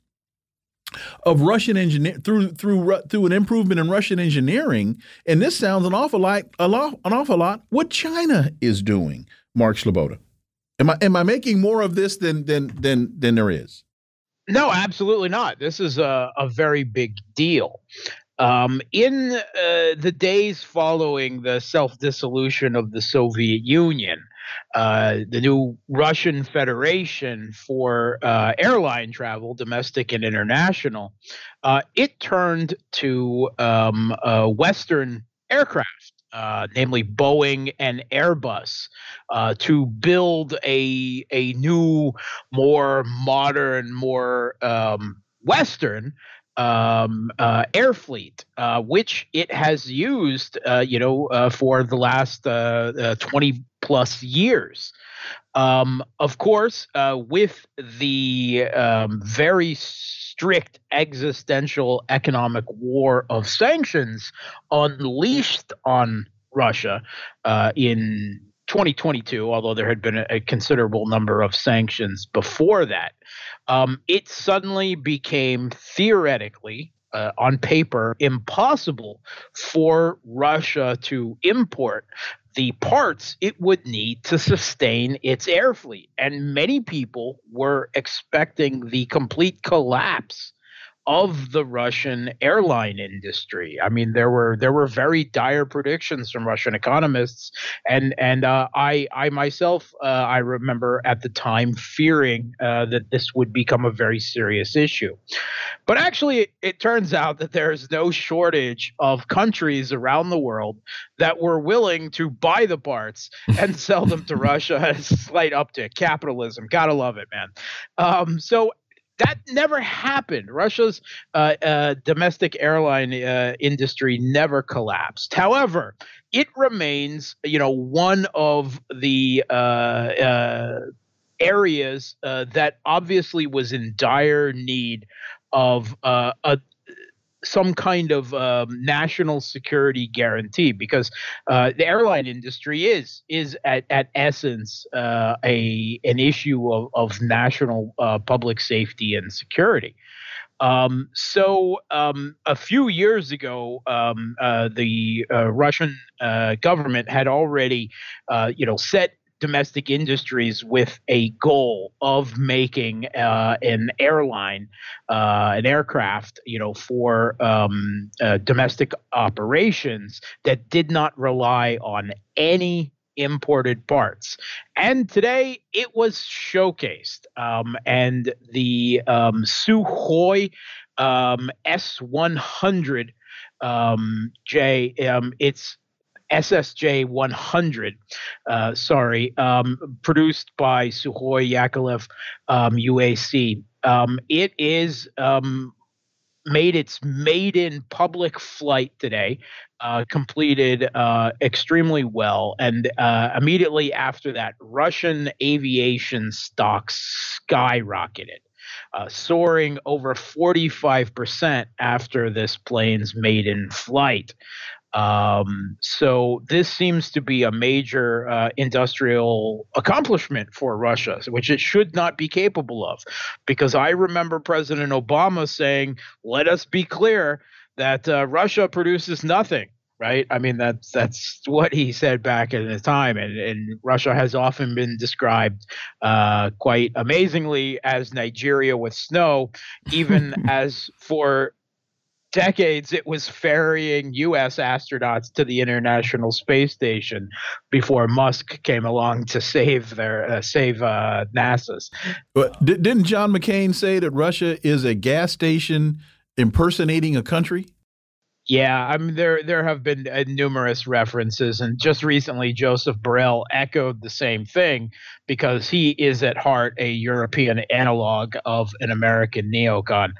of Russian engineer through through through an improvement in Russian engineering, and this sounds an awful lot an awful lot what China is doing. Mark Sleboda, am I am I making more of this than than than than there is?
No, absolutely not. This is a, a very big deal. Um, in uh, the days following the self dissolution of the Soviet Union, uh, the new Russian Federation for uh, airline travel, domestic and international, uh, it turned to um, Western aircraft. Uh, namely Boeing and Airbus, uh, to build a a new, more modern, more um, Western um, uh, air fleet, uh, which it has used, uh, you know, for the last uh, uh, 20 plus years. Um, of course, with the um, very strict existential economic war of sanctions unleashed on Russia in 2022, although there had been a, a considerable number of sanctions before that, um, it suddenly became theoretically, uh, on paper, impossible for Russia to import the parts it would need to sustain its air fleet. And many people were expecting the complete collapse of the Russian airline industry. I mean, there were there were very dire predictions from Russian economists, and and uh, I I myself uh, I remember at the time fearing uh, that this would become a very serious issue. But actually, it, it turns out that there is no shortage of countries around the world that were willing to buy the parts and sell them to Russia at a slight uptick. Capitalism, gotta love it, man. Um, so that never happened. Russia's uh, uh, domestic airline uh, industry never collapsed. However, it remains, you know, one of the uh, uh, areas uh, that obviously was in dire need of a, some kind of um, national security guarantee because uh, the airline industry is is at, at essence uh, a an issue of, of national uh, public safety and security. Um, so um, a few years ago, um, uh, the uh, Russian uh, government had already, you know, set domestic industries with a goal of making uh, an airline, uh, an aircraft, you know, for um, uh, domestic operations that did not rely on any imported parts. And today it was showcased. Um, and the um, Sukhoi um, S100 um, J, um, it's SSJ 100, uh, sorry, um, produced by Sukhoi Yakovlev um, UAC. Um, it is um, made its maiden public flight today, uh, completed uh, extremely well, and uh, immediately after that, Russian aviation stocks skyrocketed. Uh, soaring over 45% after this plane's maiden flight. Um, so this seems to be a major uh, industrial accomplishment for Russia, which it should not be capable of, because I remember President Obama saying, "Let us be clear that uh, Russia produces nothing." Right? I mean, that's that's what he said back in the time, and, and Russia has often been described uh, quite amazingly as Nigeria with snow, even as for decades it was ferrying U.S. astronauts to the International Space Station before Musk came along to save their uh, save uh, NASA's.
But didn't John McCain say that Russia is a gas station impersonating a country?
Yeah, I mean there there have been uh, numerous references, and just recently Joseph Borrell echoed the same thing because he is at heart a European analog of an American neocon,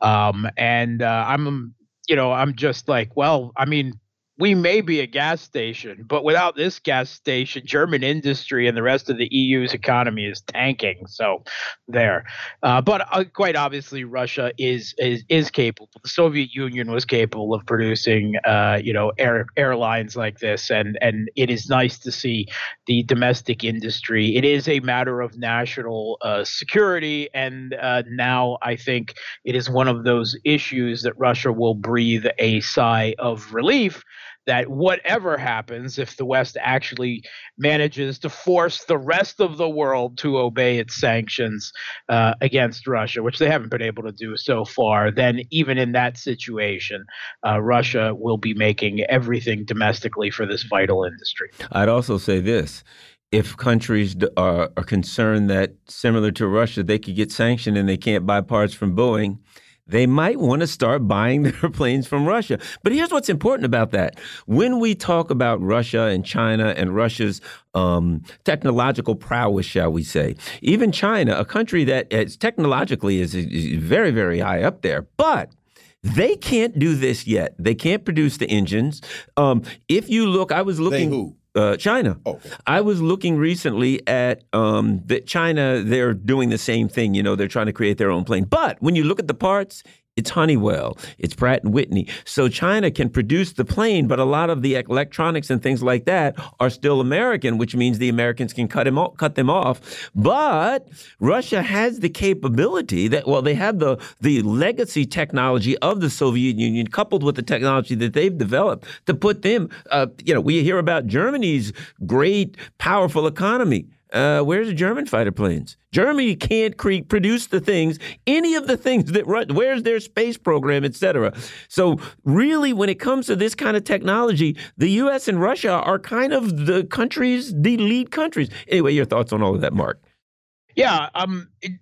um, and uh, I'm you know I'm just like well I mean we may be a gas station, but without this gas station, German industry and the rest of the EU's economy is tanking. So, there. Uh, but uh, quite obviously, Russia is, is is capable. The Soviet Union was capable of producing, uh, you know, air, airlines like this, and and it is nice to see the domestic industry. It is a matter of national uh, security, and uh, now I think it is one of those issues that Russia will breathe a sigh of relief that whatever happens, if the West actually manages to force the rest of the world to obey its sanctions uh, against Russia, which they haven't been able to do so far, then even in that situation, uh, Russia will be making everything domestically for this vital industry.
I'd also say this if countries are, are concerned that similar to Russia, they could get sanctioned and they can't buy parts from Boeing, they might want to start buying their planes from Russia. But here's what's important about that. When we talk about Russia and China and Russia's um, technological prowess, shall we say, even China, a country that is technologically is, is very, very high up there, but they can't do this yet. They can't produce the engines. Um, if you look, I was looking.
They who?
Uh, China.
Oh.
I was looking recently at um, that China. They're doing the same thing. You know, they're trying to create their own plane. But when you look at the parts, it's Honeywell, it's Pratt and Whitney. So China can produce the plane, but a lot of the electronics and things like that are still American, which means the Americans can cut them off, cut them off. But Russia has the capability that well, they have the the legacy technology of the Soviet Union coupled with the technology that they've developed to put them. Uh, you know, we hear about Germany's great, powerful economy. Uh, where's the German fighter planes? Germany can't produce the things, any of the things that run. Where's their space program, etc. So, really, when it comes to this kind of technology, the U.S. and Russia are kind of the countries, the lead countries. Anyway, your thoughts on all of that, Mark?
Yeah, um, it,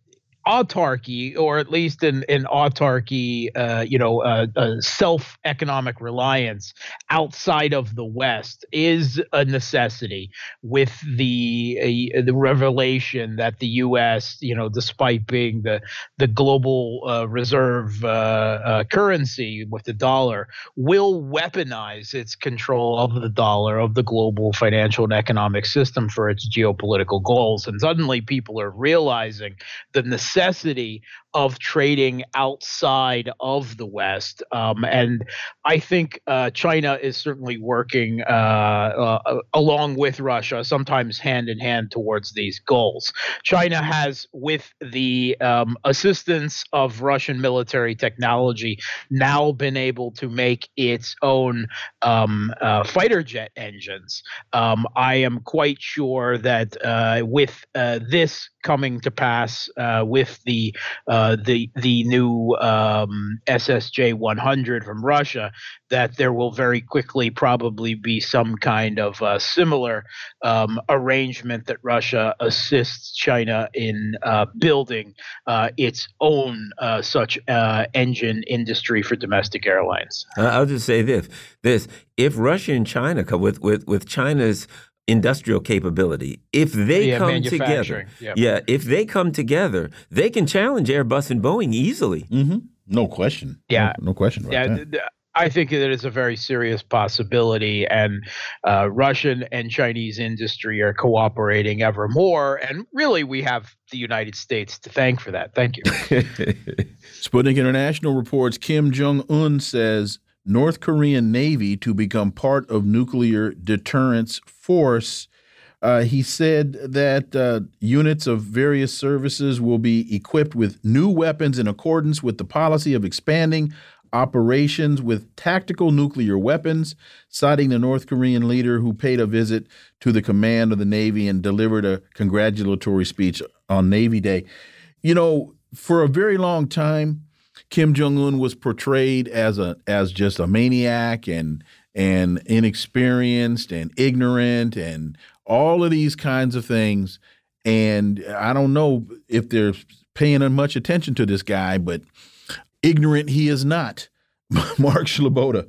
autarky, or at least an, an autarky, uh, you know, uh, uh, self economic reliance outside of the West is a necessity with the the revelation that the U.S., you know, despite being the the global uh, reserve uh, uh, currency with the dollar, will weaponize its control of the dollar of the global financial and economic system for its geopolitical goals. And suddenly, people are realizing the necessity necessity of trading outside of the West. Um, and I think uh, China is certainly working uh, uh, along with Russia, sometimes hand in hand towards these goals. China has, with the um, assistance of Russian military technology, now been able to make its own um, uh, fighter jet engines. Um, I am quite sure that uh, with uh, this coming to pass, with the uh, the the new um, SSJ 100 from Russia, that there will very quickly probably be some kind of uh, similar um, arrangement that Russia assists China in uh, building uh, its own uh, such engine industry for domestic airlines.
I'll just say this: this if Russia and China come with with with China's industrial capability. If they
yeah,
come together, yep. yeah, if they come together, they can challenge Airbus and Boeing easily.
Mm -hmm. No question.
Yeah,
no, no question. Right
yeah. I think that it's a very serious possibility, and uh, Russian and Chinese industry are cooperating ever more. And really, we have the United States to thank for that. Thank you.
Sputnik International reports Kim Jong Un says North Korean Navy to become part of nuclear deterrence force. Uh, he said that uh, units of various services will be equipped with new weapons in accordance with the policy of expanding operations with tactical nuclear weapons, citing the North Korean leader who paid a visit to the command of the Navy and delivered a congratulatory speech on Navy Day. You know, for a very long time, Kim Jong Un was portrayed as a as just a maniac and and inexperienced and ignorant and all of these kinds of things. And I don't know if they're paying much attention to this guy, but ignorant he is not. Mark Sleboda.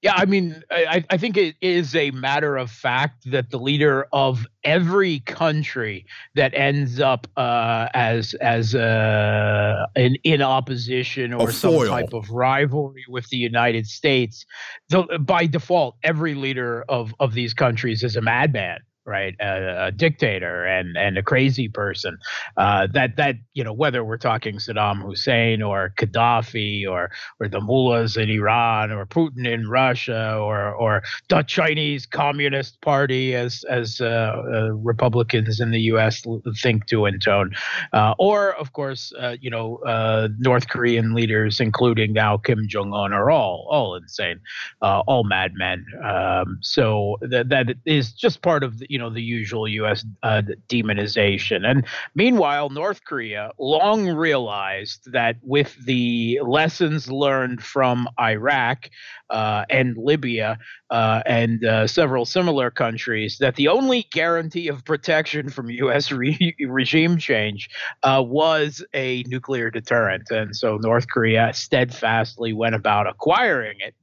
Yeah, I mean, I, I think it is a matter of fact that the leader of every country that ends up uh, as as uh, in in opposition or some type of rivalry with the United States, the, by default, every leader of of these countries is a madman right? A, a, dictator and and a crazy person. Uh, that that you know whether we're talking Saddam Hussein or Gaddafi or or the mullahs in Iran or Putin in Russia or or the Chinese Communist Party as as uh, uh, Republicans in the U.S. think to intone, uh, or of course uh, you know uh, North Korean leaders, including now Kim Jong Un, are all all insane, all madmen. Um, so that that is just part of the, you you know the usual U.S. Uh, demonization. And meanwhile, North Korea long realized that with the lessons learned from Iraq uh, and Libya uh, and uh, several similar countries, that the only guarantee of protection from U.S. Re- regime change uh, was a nuclear deterrent. And so North Korea steadfastly went about acquiring it.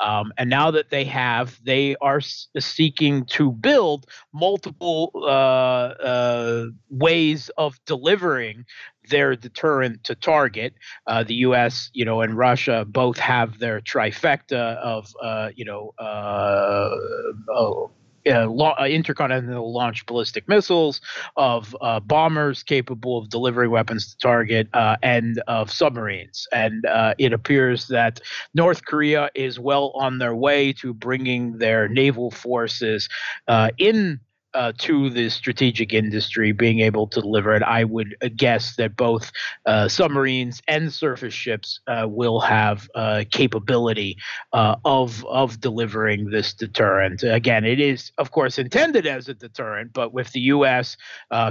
Um, and now that they have, they are seeking to build multiple uh, uh, ways of delivering their deterrent to target. Uh, the U.S., you know, and Russia both have their trifecta of, uh, you know, uh, la- uh, intercontinental launch ballistic missiles, of uh, bombers capable of delivering weapons to target, uh, and of submarines. And uh, it appears that North Korea is well on their way to bringing their naval forces uh, in uh, to the strategic industry being able to deliver it. I would uh, guess that both uh, submarines and surface ships uh, will have uh, capability uh, of of delivering this deterrent. Again, it is of course intended as a deterrent, but with the U.S.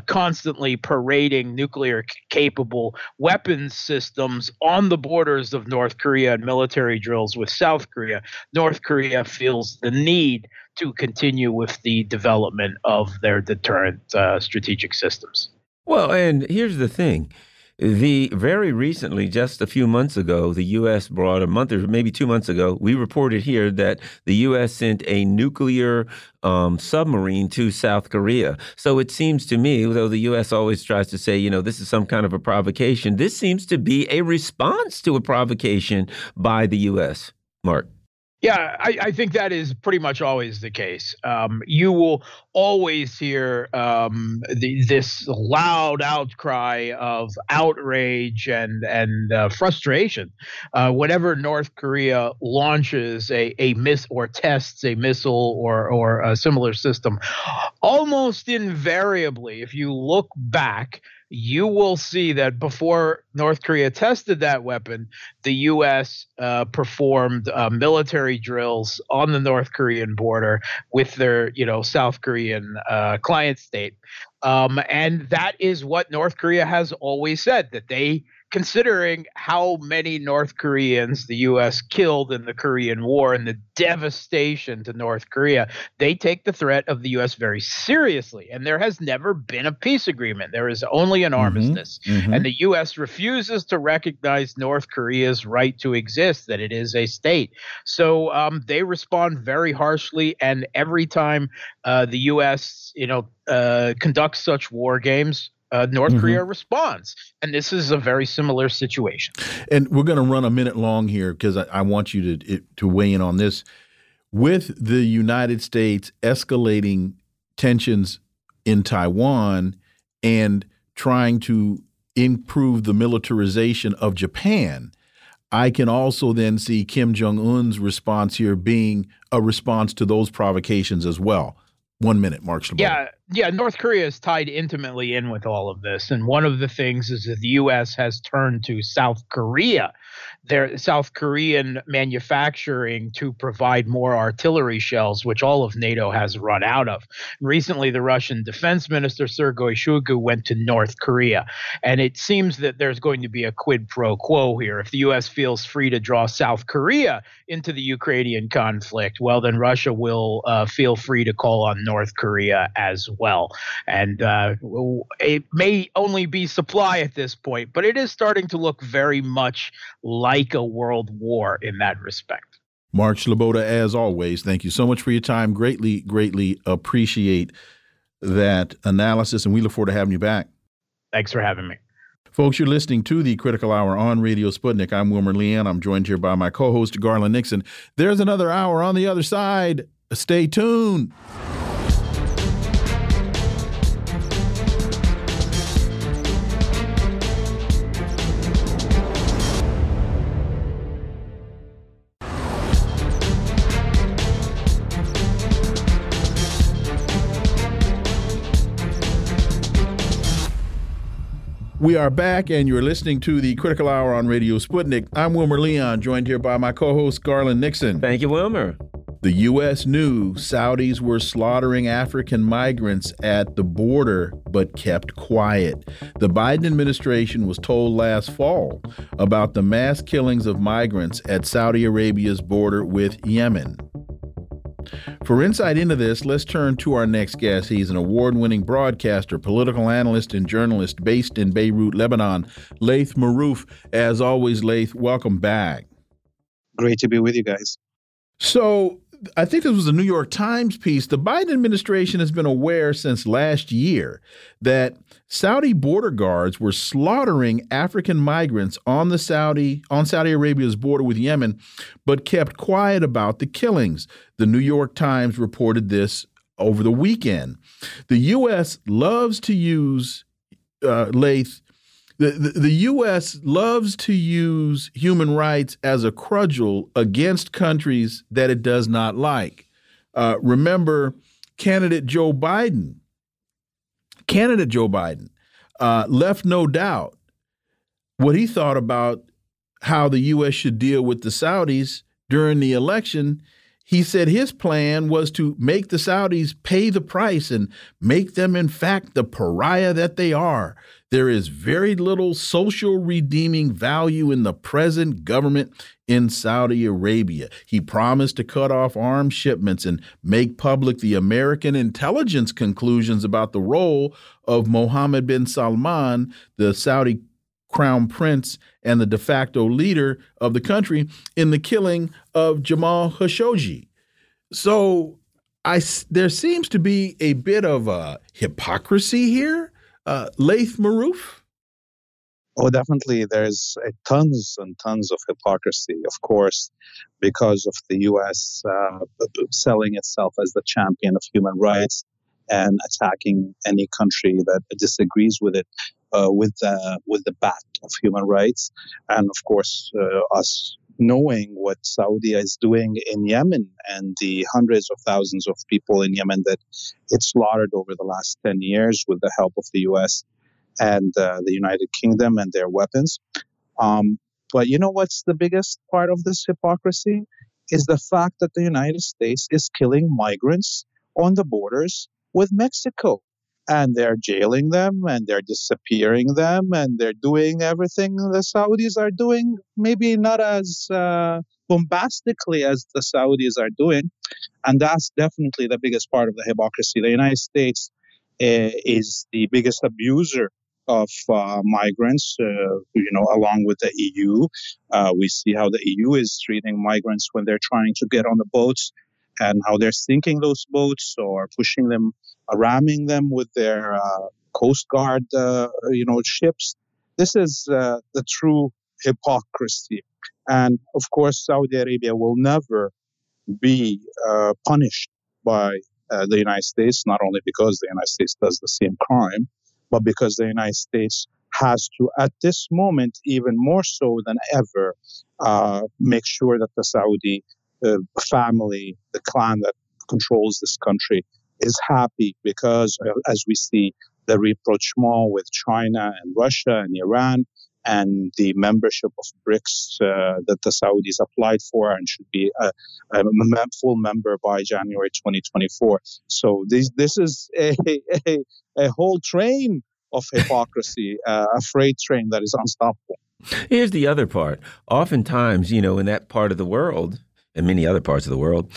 constantly parading nuclear capable weapons systems on the borders of North Korea and military drills with South Korea, North Korea feels the need to continue with the development of their deterrent uh, strategic systems.
Well, and here's the thing. The very recently, just a few months ago, the U.S. brought a month or maybe two months ago, we reported here that the U.S. sent a nuclear um, submarine to South Korea. So it seems to me, though the U.S. always tries to say, you know, this is some kind of a provocation, this seems to be a response to a provocation by the U.S. Mark.
Yeah, I, I, think that is pretty much always the case. Um, you will always hear um, the, this loud outcry of outrage and and uh, frustration uh, whenever North Korea launches a, a miss or tests a missile or or a similar system. Almost invariably, if you look back you will see that before North Korea tested that weapon, the U.S. Uh, performed uh, military drills on the North Korean border with their, you know, South Korean uh, client state, um, and that is what North Korea has always said that they considering how many North Koreans the U.S. killed in the Korean War and the devastation to North Korea, they take the threat of the U.S. very seriously. And there has never been a peace agreement. There is only an mm-hmm. armistice. Mm-hmm. And the U.S. refuses to recognize North Korea's right to exist, that it is a state. So um, they respond very harshly. And every time uh, the U.S. you know uh, conducts such war games, uh, North mm-hmm. Korea responds. And this is a very similar situation.
And we're going to run a minute long here because I, I, want you to it, to weigh in on this. With the United States escalating tensions in Taiwan and trying to improve the militarization of Japan, I can also then see Kim Jong un's response here being a response to those provocations as well. One minute, Mark.
Yeah, yeah. North Korea is tied intimately in with all of this, and one of the things is that the U.S. has turned to South Korea their South Korean manufacturing to provide more artillery shells, which all of NATO has run out of. Recently, the Russian Defense Minister Sergei Shoigu went to North Korea, and it seems that there's going to be a quid pro quo here. If the U.S. feels free to draw South Korea into the Ukrainian conflict, well, then Russia will uh, feel free to call on North Korea as well. And uh, it may only be supply at this point, but it is starting to look very much like a world war in that respect.
Mark Sleboda, as always, thank you so much for your time. Greatly, greatly appreciate that analysis, and we look forward to having you back.
Thanks for having me.
Folks, you're listening to the Critical Hour on Radio Sputnik. I'm Wilmer Leon. I'm joined here by my co host, Garland Nixon. There's another hour on the other side. Stay tuned. We are back, and you're listening to the Critical Hour on Radio Sputnik. I'm Wilmer Leon, joined here by my co host, Garland Nixon.
Thank you, Wilmer.
The U.S. knew Saudis were slaughtering African migrants at the border, but kept quiet. The Biden administration was told last fall about the mass killings of migrants at Saudi Arabia's border with Yemen. For insight into this, let's turn to our next guest. He's an award winning broadcaster, political analyst, and journalist based in Beirut, Lebanon, Laith Marouf. As always, Laith, welcome back.
Great to be with you guys.
So, I think this was a New York Times piece. The Biden administration has been aware since last year that Saudi border guards were slaughtering African migrants on the Saudi on Saudi Arabia's border with Yemen, but kept quiet about the killings. The New York Times reported this over the weekend. The U.S. loves to use uh, the, the, U.S. loves to use human rights as a crudgel against countries that it does not like. Uh, remember, candidate Joe Biden, candidate Joe Biden, uh, left no doubt what he thought about how the U.S. should deal with the Saudis during the election. He said his plan was to make the Saudis pay the price and make them, in fact, the pariah that they are. There is very little social redeeming value in the present government in Saudi Arabia. He promised to cut off arms shipments and make public the American intelligence conclusions about the role of Mohammed bin Salman, the Saudi crown prince and the de facto leader of the country, in the killing of Jamal Khashoggi. So I, there seems to be a bit of a hypocrisy here uh, Laith Marouf?
Oh, definitely. There's tons and tons of hypocrisy, of course, because of the U.S. Uh, selling itself as the champion of human rights and attacking any country that disagrees with it with the with the bat of human rights, and of course uh, us knowing what Saudi is doing in Yemen and the hundreds of thousands of people in Yemen that it slaughtered over the last 10 years with the help of the US and uh, the United Kingdom and their weapons. Um, but you know what's the biggest part of this hypocrisy? Is the fact that the United States is killing migrants on the borders with Mexico and they're jailing them and they're disappearing them and they're doing everything the Saudis are doing, maybe not as uh, bombastically as the Saudis are doing. And that's definitely the biggest part of the hypocrisy. The United States uh, is the biggest abuser of uh, migrants, uh, you know, along with the EU. Uh, we see how the EU is treating migrants when they're trying to get on the boats and how they're sinking those boats or pushing them, ramming them with their uh, Coast Guard, uh, you know, ships. This is uh, the true hypocrisy. And of course, Saudi Arabia will never be uh, punished by uh, the United States, not only because the United States does the same crime, but because the United States has to, at this moment, even more so than ever, make sure that the Saudi family, the clan that controls this country is happy because, uh, as we see, the rapprochement with China and Russia and Iran and the membership of BRICS uh, that the Saudis applied for and should be a, a, full member by January 2024. So this this is a, a, a whole train of hypocrisy, uh, a freight train that is unstoppable.
Here's the other part. Oftentimes, you know, in that part of the world, and many other parts of the world.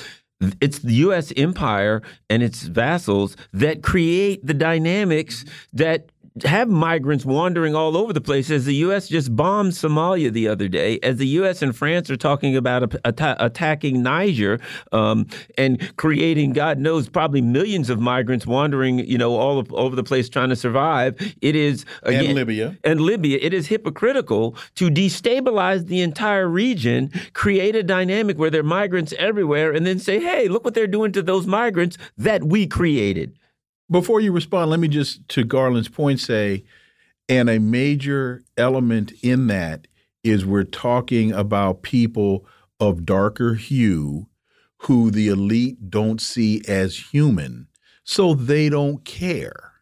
It's the U.S. empire and its vassals that create the dynamics that have migrants wandering all over the place as the U.S. just bombed Somalia the other day, as the U.S. and France are talking about attacking Niger um, and creating, God knows, probably millions of migrants wandering, you know, all of, over the place trying to survive. It is
again, and Libya
and Libya. It is hypocritical to destabilize the entire region, create a dynamic where there are migrants everywhere, and then say, "Hey, look what they're doing to those migrants that we created."
Before you respond, let me just, to Garland's point, say, and a major element in that is we're talking about people of darker hue who the elite don't see as human, so they don't care.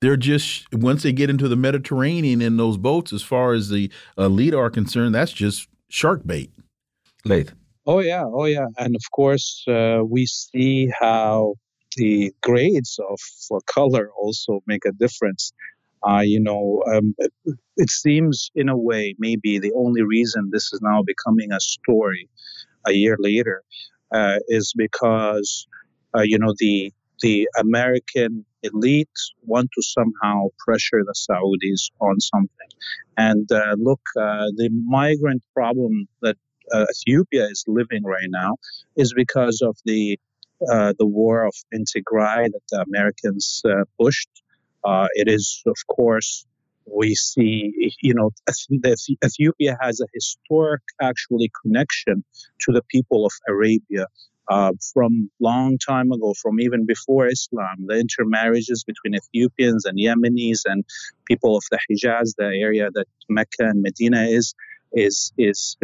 They're just, once they get into the Mediterranean in those boats, as far as the elite are concerned, that's just shark bait.
Laith.
Oh yeah, oh yeah, and of course uh, we see how the grades of for color also make a difference. Uh, you know, um, it, it, seems in a way maybe the only reason this is now becoming a story a year later uh, is because uh, you know the the American elite want to somehow pressure the Saudis on something. And uh, look, uh, the migrant problem that uh, Ethiopia is living right now is because of the uh, the war of in Tigray that the Americans uh, pushed. Uh, it is, of course, we see, you know, Ethiopia has a historic, actually, connection to the people of Arabia. Uh, from long time ago, from even before Islam, the intermarriages between Ethiopians and Yemenis and people of the Hijaz, the area that Mecca and Medina is, is is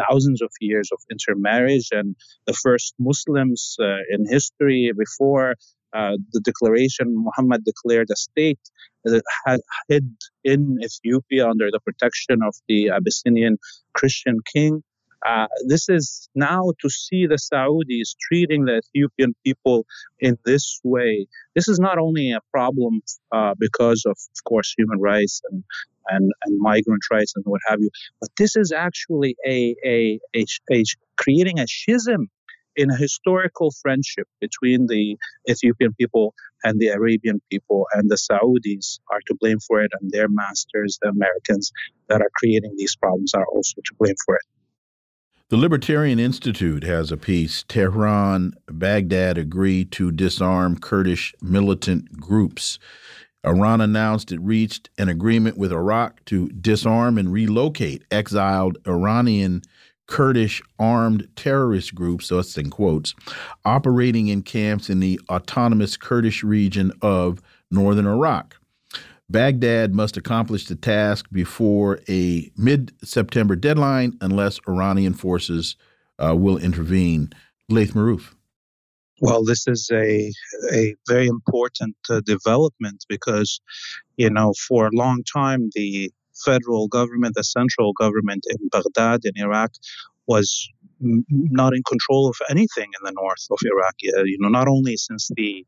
thousands of years of intermarriage, and the first Muslims uh, in history before uh, the declaration Muhammad declared a state that had hid in Ethiopia under the protection of the Abyssinian Christian king. Uh, this is now to see the Saudis treating the Ethiopian people in this way. This is not only a problem uh, because of, of course, human rights and, and, and migrant rights and what have you, but this is actually a, a, a, a creating a schism in a historical friendship between the Ethiopian people and the Arabian people, and the Saudis are to blame for it, and their masters, the Americans that are creating these problems, are also to blame for it.
The Libertarian Institute has a piece. Tehran, Baghdad agree to disarm Kurdish militant groups. Iran announced it reached an agreement with Iraq to disarm and relocate exiled Iranian Kurdish armed terrorist groups, so in quotes, operating in camps in the autonomous Kurdish region of northern Iraq. Baghdad must accomplish the task before a mid September deadline unless Iranian forces uh, will intervene. Laith Marouf.
Well, this is a, a very important uh, development because, you know, for a long time, the federal government, the central government in Baghdad in Iraq, was not in control of anything in the north of Iraq. You know, not only since the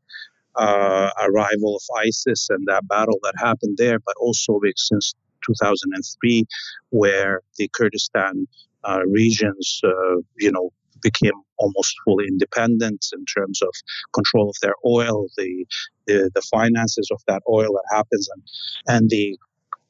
uh, arrival of ISIS and that battle that happened there, but also since 2003, where the Kurdistan uh, regions, uh, you know, became almost fully independent in terms of control of their oil, the the, the finances of that oil that happens, and and the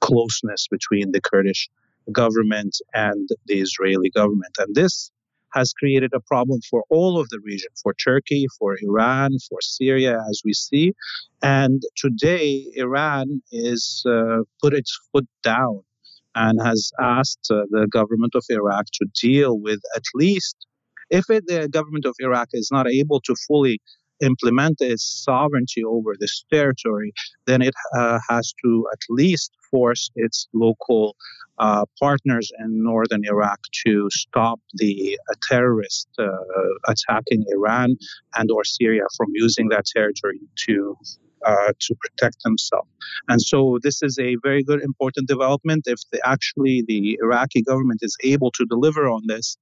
closeness between the Kurdish government and the Israeli government. And this has created a problem for all of the region, for Turkey, for Iran, for Syria, as we see. And today, Iran is uh, put its foot down and has asked uh, the government of Iraq to deal with at least, if it, the government of Iraq is not able to fully implement its sovereignty over this territory, then it uh, has to at least force its local uh, partners in northern Iraq to stop the uh, terrorists uh, attacking Iran and or Syria from using that territory to uh, to protect themselves. And so this is a very good, important development. If the, actually the Iraqi government is able to deliver on this,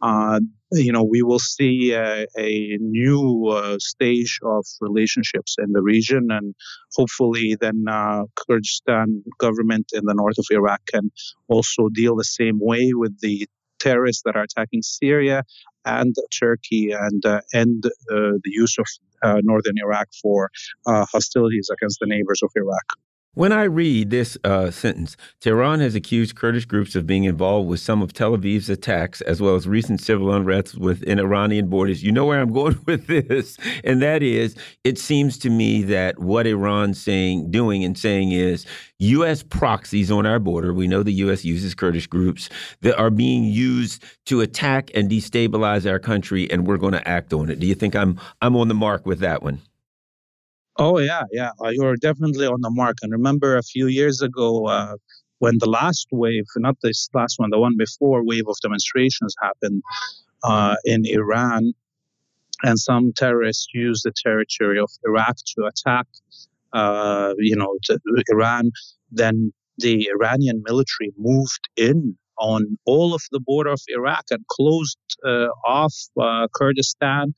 uh, you know, we will see a, a new uh, stage of relationships in the region, and hopefully, then uh, Kurdistan government in the north of Iraq can also deal the same way with the terrorists that are attacking Syria and Turkey, and uh, end uh, the use of uh, northern Iraq for hostilities against the neighbors of Iraq.
When I read this uh, sentence, Tehran has accused Kurdish groups of being involved with some of Tel Aviv's attacks, as well as recent civil unrest within Iranian borders. You know where I'm going with this, and that is, it seems to me that what Iran's saying, doing, and saying is, U.S. proxies on our border. We know the U.S. uses Kurdish groups that are being used to attack and destabilize our country, and we're going to act on it. Do you think I'm I'm on the mark with that one?
Oh yeah, yeah. Uh, you're definitely on the mark. And remember, a few years ago, uh, when the last wave, not this last one, the one before, wave of demonstrations happened uh, in Iran, and some terrorists used the territory of Iraq to attack, uh, you know, Iran. Then the Iranian military moved in on all of the border of Iraq and closed uh, off uh, Kurdistan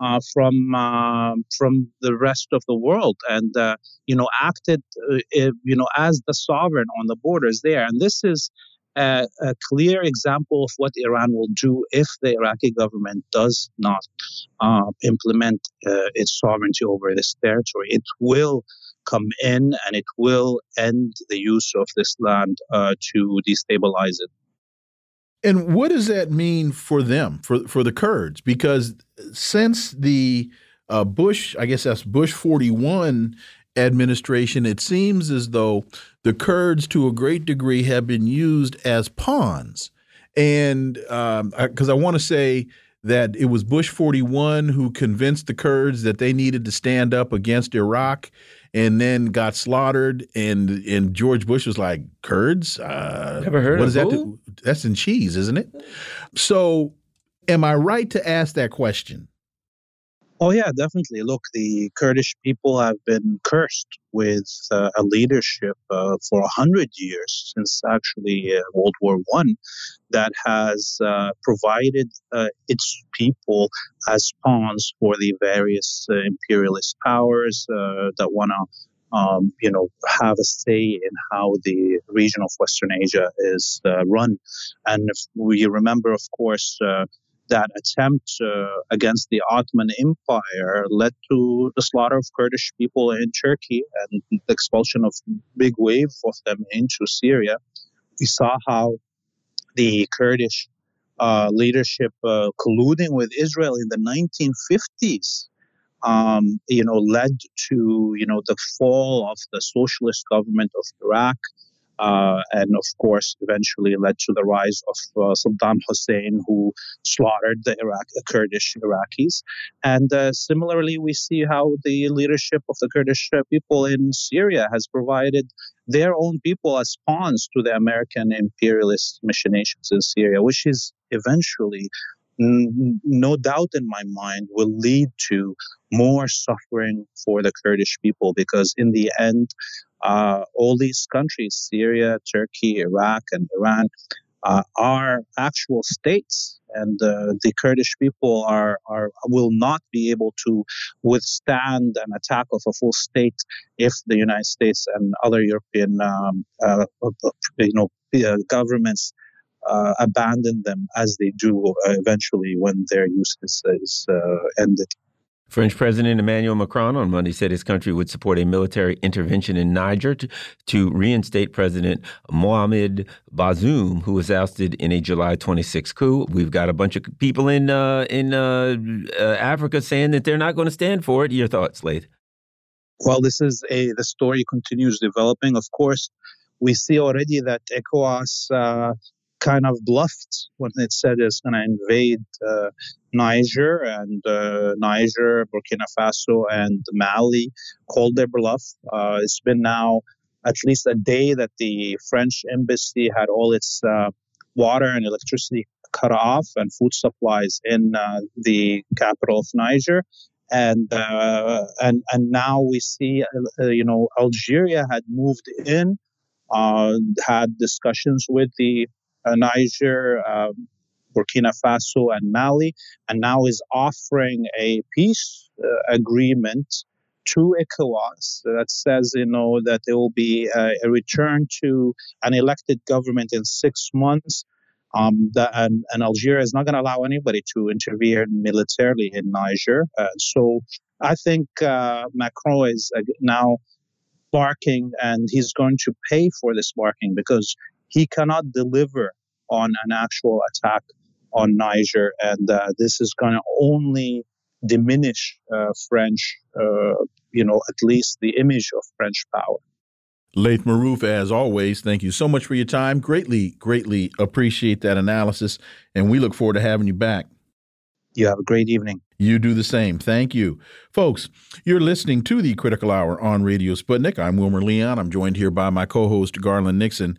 uh, from uh, from the rest of the world, and uh, you know acted uh, you know as the sovereign on the borders there. And this is a, a, clear example of what Iran will do if the Iraqi government does not uh, implement uh, its sovereignty over this territory. It will come in and it will end the use of this land to destabilize it.
And what does that mean for them, for for the Kurds? Because since the uh, Bush, I guess that's Bush 41 administration, it seems as though the Kurds, to a great degree, have been used as pawns. And because um, I, I want to say that it was Bush 41 who convinced the Kurds that they needed to stand up against Iraq and then got slaughtered. And and George Bush was like, Kurds?
Uh, Never heard what of
that? That's in cheese, isn't it? So, am I right to ask that question?
Oh, yeah, definitely. Look, the Kurdish people have been cursed with uh, a leadership uh, for a hundred years, since actually uh, World War One, that has uh, provided uh, its people as pawns for the various uh, imperialist powers that want to um, you know, have a say in how the region of Western Asia is run. And if we remember, of course, that attempt uh, against the Ottoman Empire led to the slaughter of Kurdish people in Turkey and the expulsion of big wave of them into Syria. We saw how the Kurdish uh, leadership uh, colluding with Israel in the 1950s, um, you know, led to you know the fall of the socialist government of Iraq uh, and of course, eventually led to the rise of uh, Saddam Hussein, who slaughtered the Iraq, the Kurdish Iraqis. And uh, similarly, we see how the leadership of the Kurdish people in Syria has provided their own people as pawns to the American imperialist machinations in Syria, which is eventually no doubt in my mind will lead to more suffering for the Kurdish people because in the end uh, all these countries, Syria, Turkey, Iraq, and Iran, uh, are actual states, and uh, the Kurdish people are, are will not be able to withstand an attack of a full state if the United States and other European um, uh, you know uh, governments uh, abandon them as they do eventually when their use is, is ended.
French President Emmanuel Macron on Monday said his country would support a military intervention in Niger to, to reinstate President Mohamed Bazoum, who was ousted in a July 26 coup. We've got a bunch of people in uh, in uh, uh, Africa saying that they're not going to stand for it. Your thoughts, Laith?
Well, this is a the story continues developing. Of course, we see already that ECOWAS uh, kind of bluffed when it said it's going to invade uh, Niger and uh, Niger, Burkina Faso, and Mali called their bluff. Uh, it's been now at least a day that the French embassy had all its uh, water and electricity cut off and food supplies in uh, the capital of Niger. And uh, and and now we see, you know, Algeria had moved in, had discussions with the Niger, um, Burkina Faso, and Mali, and now is offering a peace uh, agreement to ECOWAS that says, you know, that there will be a, a return to an elected government in six months. Um, that, and, and, Algeria is not going to allow anybody to intervene militarily in Niger. Uh, so I think uh, Macron is uh, now barking, and he's going to pay for this barking because he cannot deliver on an actual attack on Niger, and uh, this is going to only diminish uh, French, uh, you know, at least the image of French power.
Laith Marouf, as always, thank you so much for your time. Greatly, greatly appreciate that analysis, and we look forward to having you back.
You have a great evening.
You do the same. Thank you. Folks, you're listening to the Critical Hour on Radio Sputnik. I'm Wilmer Leon. I'm joined here by my co host, Garland Nixon.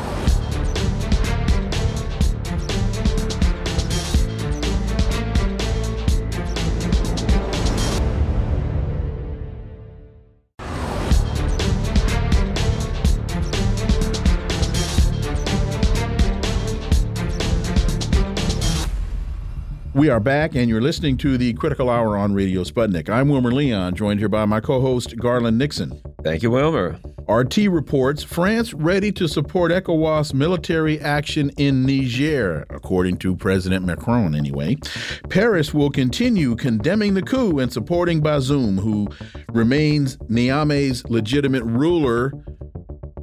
We are back, and you're listening to the Critical Hour on Radio Sputnik. I'm Wilmer Leon, joined here by my co host, Garland Nixon.
Thank you, Wilmer.
RT reports France ready to support ECOWAS military action in Niger, according to President Macron, anyway. Paris will continue condemning the coup and supporting Bazoum, who remains Niamey's legitimate ruler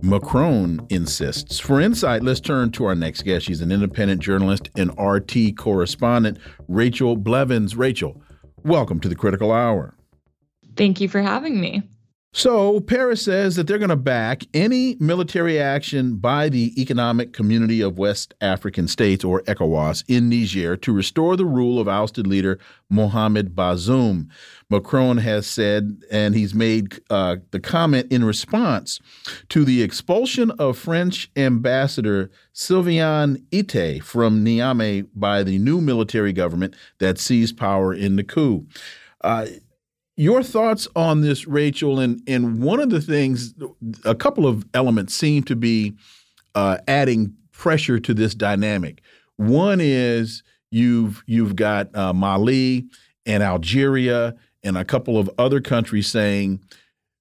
Macron insists. For insight, let's turn to our next guest. She's an independent journalist and RT correspondent, Rachel Blevins. Rachel, welcome to the Critical Hour.
Thank you for having me.
So, Paris says that they're going to back any military action by the Economic Community of West African States, or ECOWAS, in Niger to restore the rule of ousted leader Mohamed Bazoum. Macron has said, and he's made uh, the comment in response to the expulsion of French ambassador Sylvain Itté from Niamey by the new military government that seized power in the coup. Uh, your thoughts on this, Rachel? And and one of the things, a couple of elements seem to be uh, adding pressure to this dynamic. One is you've you've got uh, Mali and Algeria and a couple of other countries saying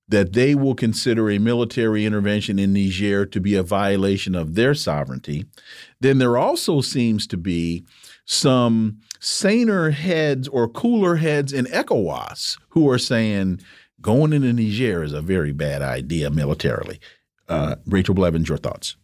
that they will consider a military intervention in Niger to be a violation of their sovereignty. Then there also seems to be some saner heads or cooler heads in ECOWAS who are saying going into Niger is a very bad idea militarily. Uh, Rachel Blevins, your thoughts?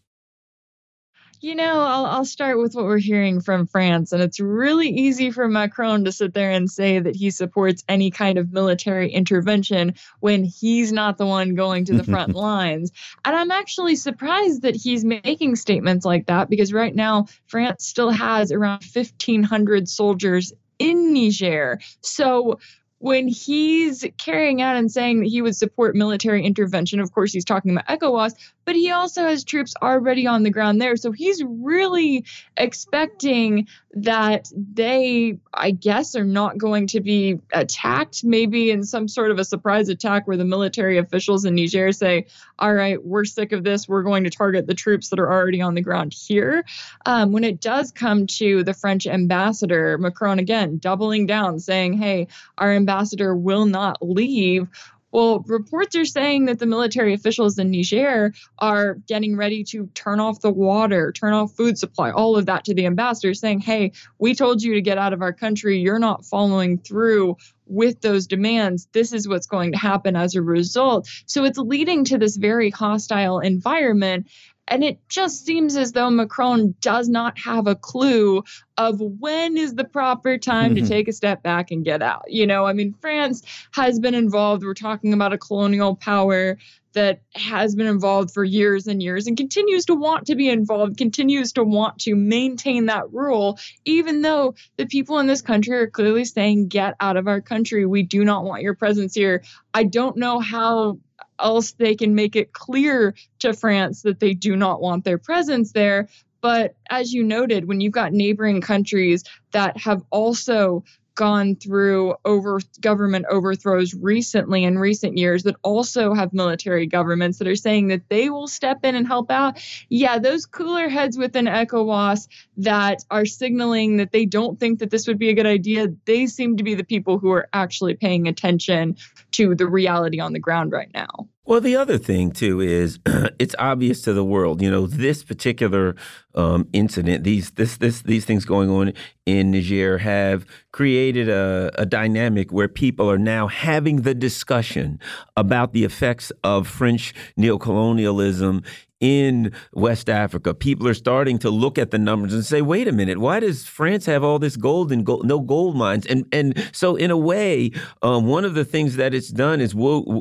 You know, I'll, I'll start with what we're hearing from France. And it's really easy for Macron to sit there and say that he supports any kind of military intervention when he's not the one going to the front lines. And I'm actually surprised that he's making statements like that because right now, France still has around 1,500 soldiers in Niger. So when he's carrying out and saying that he would support military intervention, of course, he's talking about ECOWAS, but he also has troops already on the ground there. So he's really expecting that they, I guess, are not going to be attacked, maybe in some sort of a surprise attack where the military officials in Niger say, all right, we're sick of this. We're going to target the troops that are already on the ground here. Um, when it does come to the French ambassador, Macron again doubling down, saying, hey, our ambassador will not leave well, reports are saying that the military officials in Niger are getting ready to turn off the water, turn off food supply, all of that to the ambassador, saying, hey, we told you to get out of our country. You're not following through with those demands. This is what's going to happen as a result. So it's leading to this very hostile environment. And it just seems as though Macron does not have a clue of when is the proper time mm-hmm. to take a step back and get out. You know, I mean, France has been involved. We're talking about a colonial power that has been involved for years and years and continues to want to be involved, continues to want to maintain that rule, even though the people in this country are clearly saying, get out of our country. We do not want your presence here. I don't know how else they can make it clear to France that they do not want their presence there. But as you noted, when you've got neighboring countries that have also gone through over government overthrows recently in recent years that also have military governments that are saying that they will step in and help out. Yeah, those cooler heads within ECOWAS that are signaling that they don't think that this would be a good idea, they seem to be the people who are actually paying attention to the reality on the ground right now.
Well, the other thing too is it's obvious to the world. You know, this particular um, incident, these this this these things going on in Niger have created a, a dynamic where people are now having the discussion about the effects of French neocolonialism in West Africa. People are starting to look at the numbers and say, "Wait a minute, why does France have all this gold and gold, no gold mines?" And and so, in a way, um, one of the things that it's done is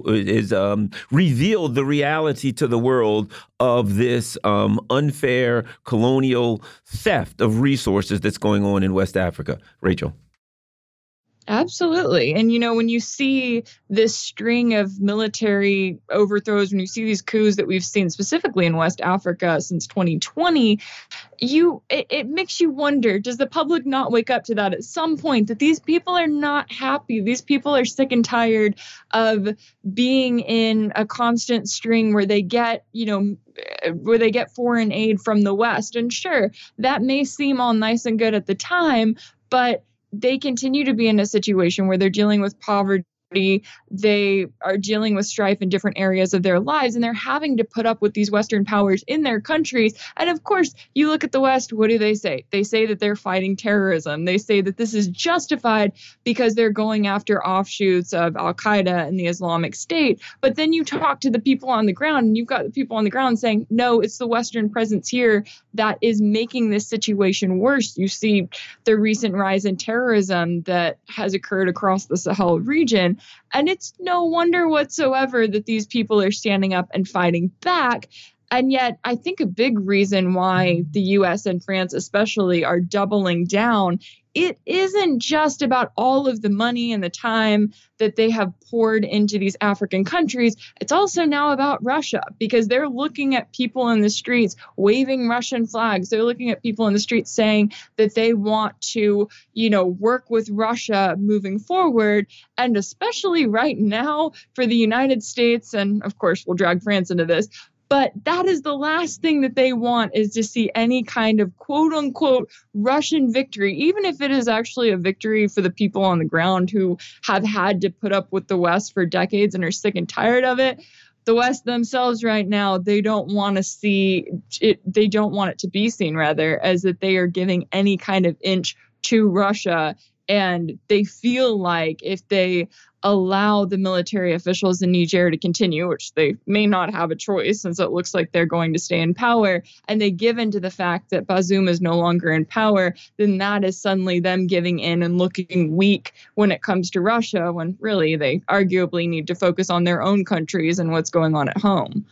is um, revealed the reality to the world of this um, unfair colonial theft of resources that's going on in West Africa. Rachel.
Absolutely. And, you know, when you see this string of military overthrows, when you see these coups that we've seen specifically in West Africa since 2020, you it, it, makes you wonder does the public not wake up to that at some point that these people are not happy these people are sick and tired of being in a constant string where they get you know where they get foreign aid from the west and sure that may seem all nice and good at the time but they continue to be in a situation where they're dealing with poverty they are dealing with strife in different areas of their lives and they're having to put up with these Western powers in their countries. And of course, you look at the West, what do they say? They say that they're fighting terrorism. They say that this is justified because they're going after offshoots of Al Qaeda and the Islamic State. But then you talk to the people on the ground and you've got the people on the ground saying, no, it's the Western presence here that is making this situation worse. You see the recent rise in terrorism that has occurred across the Sahel region. And it's no wonder whatsoever that these people are standing up and fighting back. And yet, I think a big reason why the US and France, especially, are doubling down it isn't just about all of the money and the time that they have poured into these African countries. It's also now about Russia because they're looking at people in the streets waving Russian flags. They're looking at people in the streets saying that they want to, you know, work with Russia moving forward. And especially right now for the United States, and of course, we'll drag France into this, but that is the last thing that they want is to see any kind of quote unquote Russian victory, even if it is actually a victory for the people on the ground who have had to put up with the West for decades and are sick and tired of it the West themselves right now, they don't want to see it, they don't want it to be seen, rather, as that they are giving any kind of inch to Russia. And they feel like if they allow the military officials in Niger to continue, which they may not have a choice since it looks like they're going to stay in power, and they give in to the fact that Bazoum is no longer in power, then that is suddenly them giving in and looking weak when it comes to Russia, when really they arguably need to focus on their own countries and what's going on at home.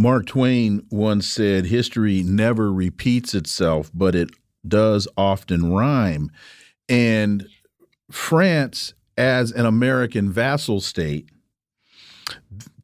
Mark Twain once said, History never repeats itself, but it does often rhyme. And France as an American vassal state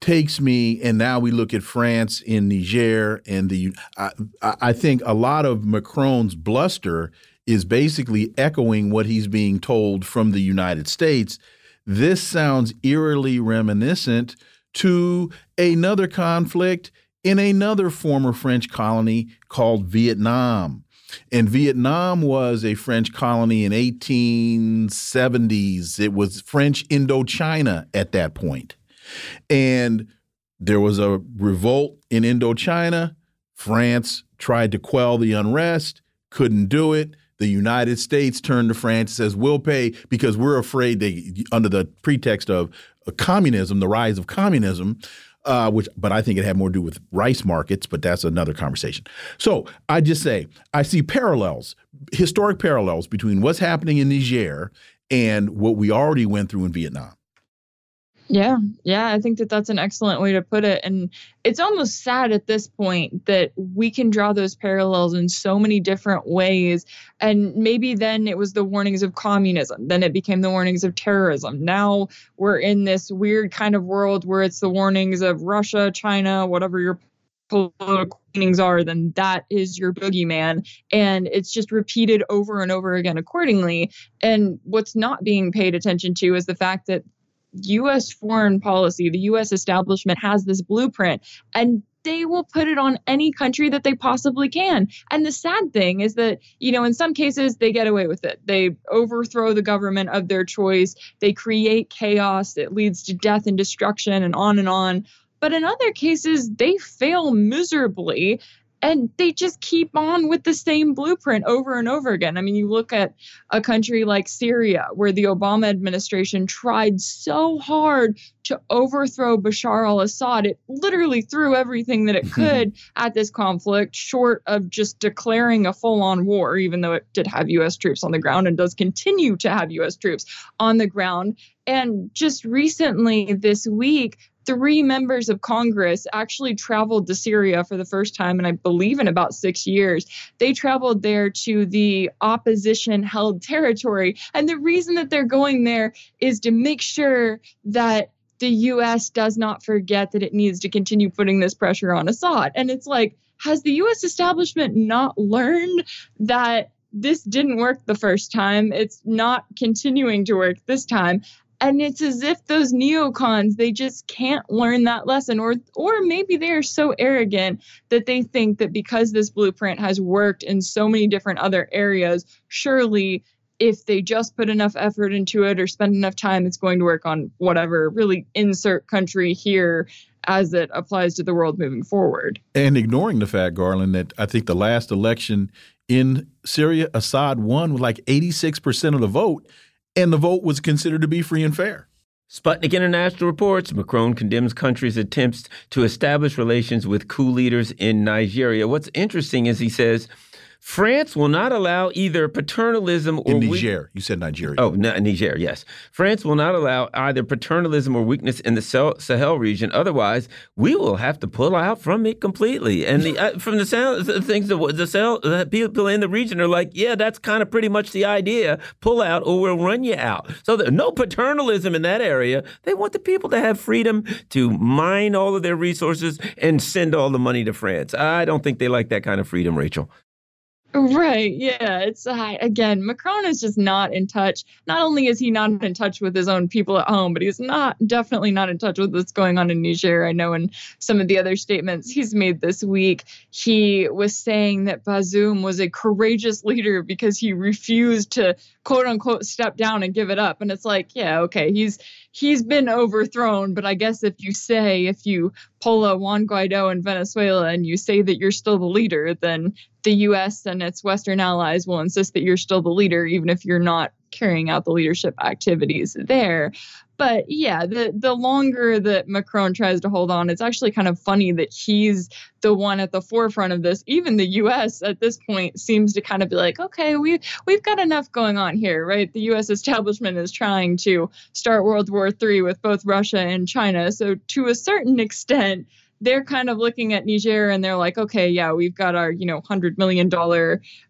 takes me and now we look at France in Niger and the I, I think a lot of Macron's bluster is basically echoing what he's being told from the United States. This sounds eerily reminiscent to another conflict in another former French colony called Vietnam. And Vietnam was a French colony in 1870s. It was French Indochina at that point. And there was a revolt in Indochina. France tried to quell the unrest, couldn't do it. The United States turned to France and says, We'll pay because we're afraid they, under the pretext of uh, communism, the rise of communism, uh, which, but I think it had more to do with rice markets, but that's another conversation. So I just say I see parallels, historic parallels between what's happening in Niger and what we already went through in Vietnam.
Yeah, yeah, I think that that's an excellent way to put it. And it's almost sad at this point that we can draw those parallels in so many different ways. And maybe then it was the warnings of communism, then it became the warnings of terrorism. Now we're in this weird kind of world where it's the warnings of Russia, China, whatever your political meanings are, then that is your boogeyman. And it's just repeated over and over again accordingly. And what's not being paid attention to is the fact that US foreign policy, the US establishment has this blueprint and they will put it on any country that they possibly can. And the sad thing is that, you know, in some cases they get away with it. They overthrow the government of their choice, they create chaos, it leads to death and destruction and on and on. But in other cases, they fail miserably and they just keep on with the same blueprint over and over again. I mean, you look at a country like Syria, where the Obama administration tried so hard to overthrow Bashar al Assad. It literally threw everything that it could at this conflict, short of just declaring a full on war, even though it did have U.S. troops on the ground and does continue to have U.S. troops on the ground. And just recently this week, three members of Congress actually traveled to Syria for the first time, and I believe in about six years. They traveled there to the opposition held territory. And the reason that they're going there is to make sure that the US does not forget that it needs to continue putting this pressure on Assad. And it's like, has the US establishment not learned that this didn't work the first time. It's not continuing to work this time and it's as if those neocons they just can't learn that lesson or or maybe they are so arrogant that they think that because this blueprint has worked in so many different other areas surely if they just put enough effort into it or spend enough time, it's going to work on whatever. Really, insert country here as it applies to the world moving forward.
And ignoring the fact, Garland, that I think the last election in Syria, Assad won with like 86% of the vote, and the vote was considered to be free and fair.
Sputnik International reports Macron condemns countries' attempts to establish relations with coup leaders in Nigeria. What's interesting is he says France will not allow either paternalism or
in Niger. You said Nigeria.
Oh, no, Niger. Yes, France will not allow either paternalism or weakness in the Sahel region. Otherwise, we will have to pull out from it completely. And the, uh, from the sound, the things the, the Sahel the people in the region are like, yeah, that's kind of pretty much the idea. Pull out, or we'll run you out. So no paternalism in that area. They want the people to have freedom to mine all of their resources and send all the money to France. I don't think they like that kind of freedom, Rachel.
Right. Yeah. It's uh, again, Macron is just not in touch. Not only is he not in touch with his own people at home, but he's not definitely not in touch with what's going on in Niger. I know in some of the other statements he's made this week, he was saying that Bazoum was a courageous leader because he refused to quote unquote step down and give it up. And it's like, yeah, okay, he's he's been overthrown, but I guess if you say if you pull a Juan Guaido in Venezuela and you say that you're still the leader, then the US and its Western allies will insist that you're still the leader, even if you're not carrying out the leadership activities there. But yeah, the the longer that Macron tries to hold on, it's actually kind of funny that he's the one at the forefront of this. Even the US at this point seems to kind of be like, okay, we we've got enough going on here, right? The US establishment is trying to start World War III with both Russia and China. So to a certain extent, they're kind of looking at Niger and they're like, okay, yeah, we've got our, you know, $100 million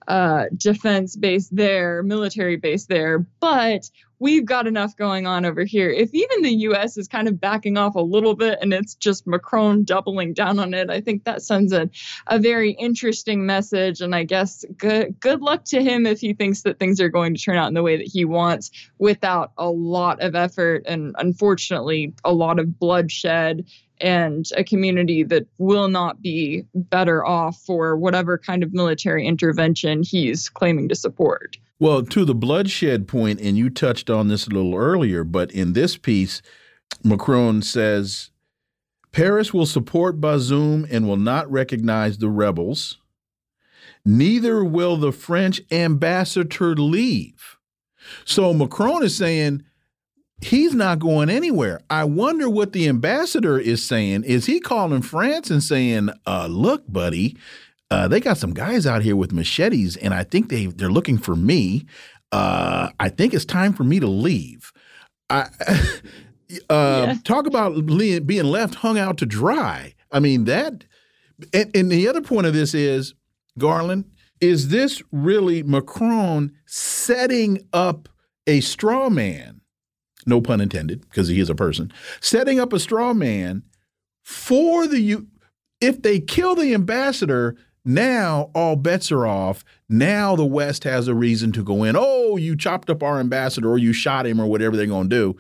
uh, defense base there, military base there, but we've got enough going on over here. If even the US is kind of backing off a little bit and it's just Macron doubling down on it, I think that sends a, a very interesting message. And I guess good, good luck to him if he thinks that things are going to turn out in the way that he wants without a lot of effort and unfortunately a lot of bloodshed and a community that will not be better off for whatever kind of military intervention he's claiming to support.
Well, to the bloodshed point, and you touched on this a little earlier, but in this piece, Macron says Paris will support Bazoum and will not recognize the rebels. Neither will the French ambassador leave. So Macron is saying he's not going anywhere. I wonder what the ambassador is saying. Is he calling France and saying, uh, look, buddy, uh, they got some guys out here with machetes, and I think they they're looking for me. Uh, I think it's time for me to leave. I, uh, yeah. Talk about being left hung out to dry. I mean that. And, and the other point of this is, Garland, is this really Macron setting up a straw man? No pun intended, because he is a person setting up a straw man for the U. if they kill the ambassador, now all bets are off. Now the West has a reason to go in. Oh, you chopped up our ambassador or you shot him or whatever they're going to do.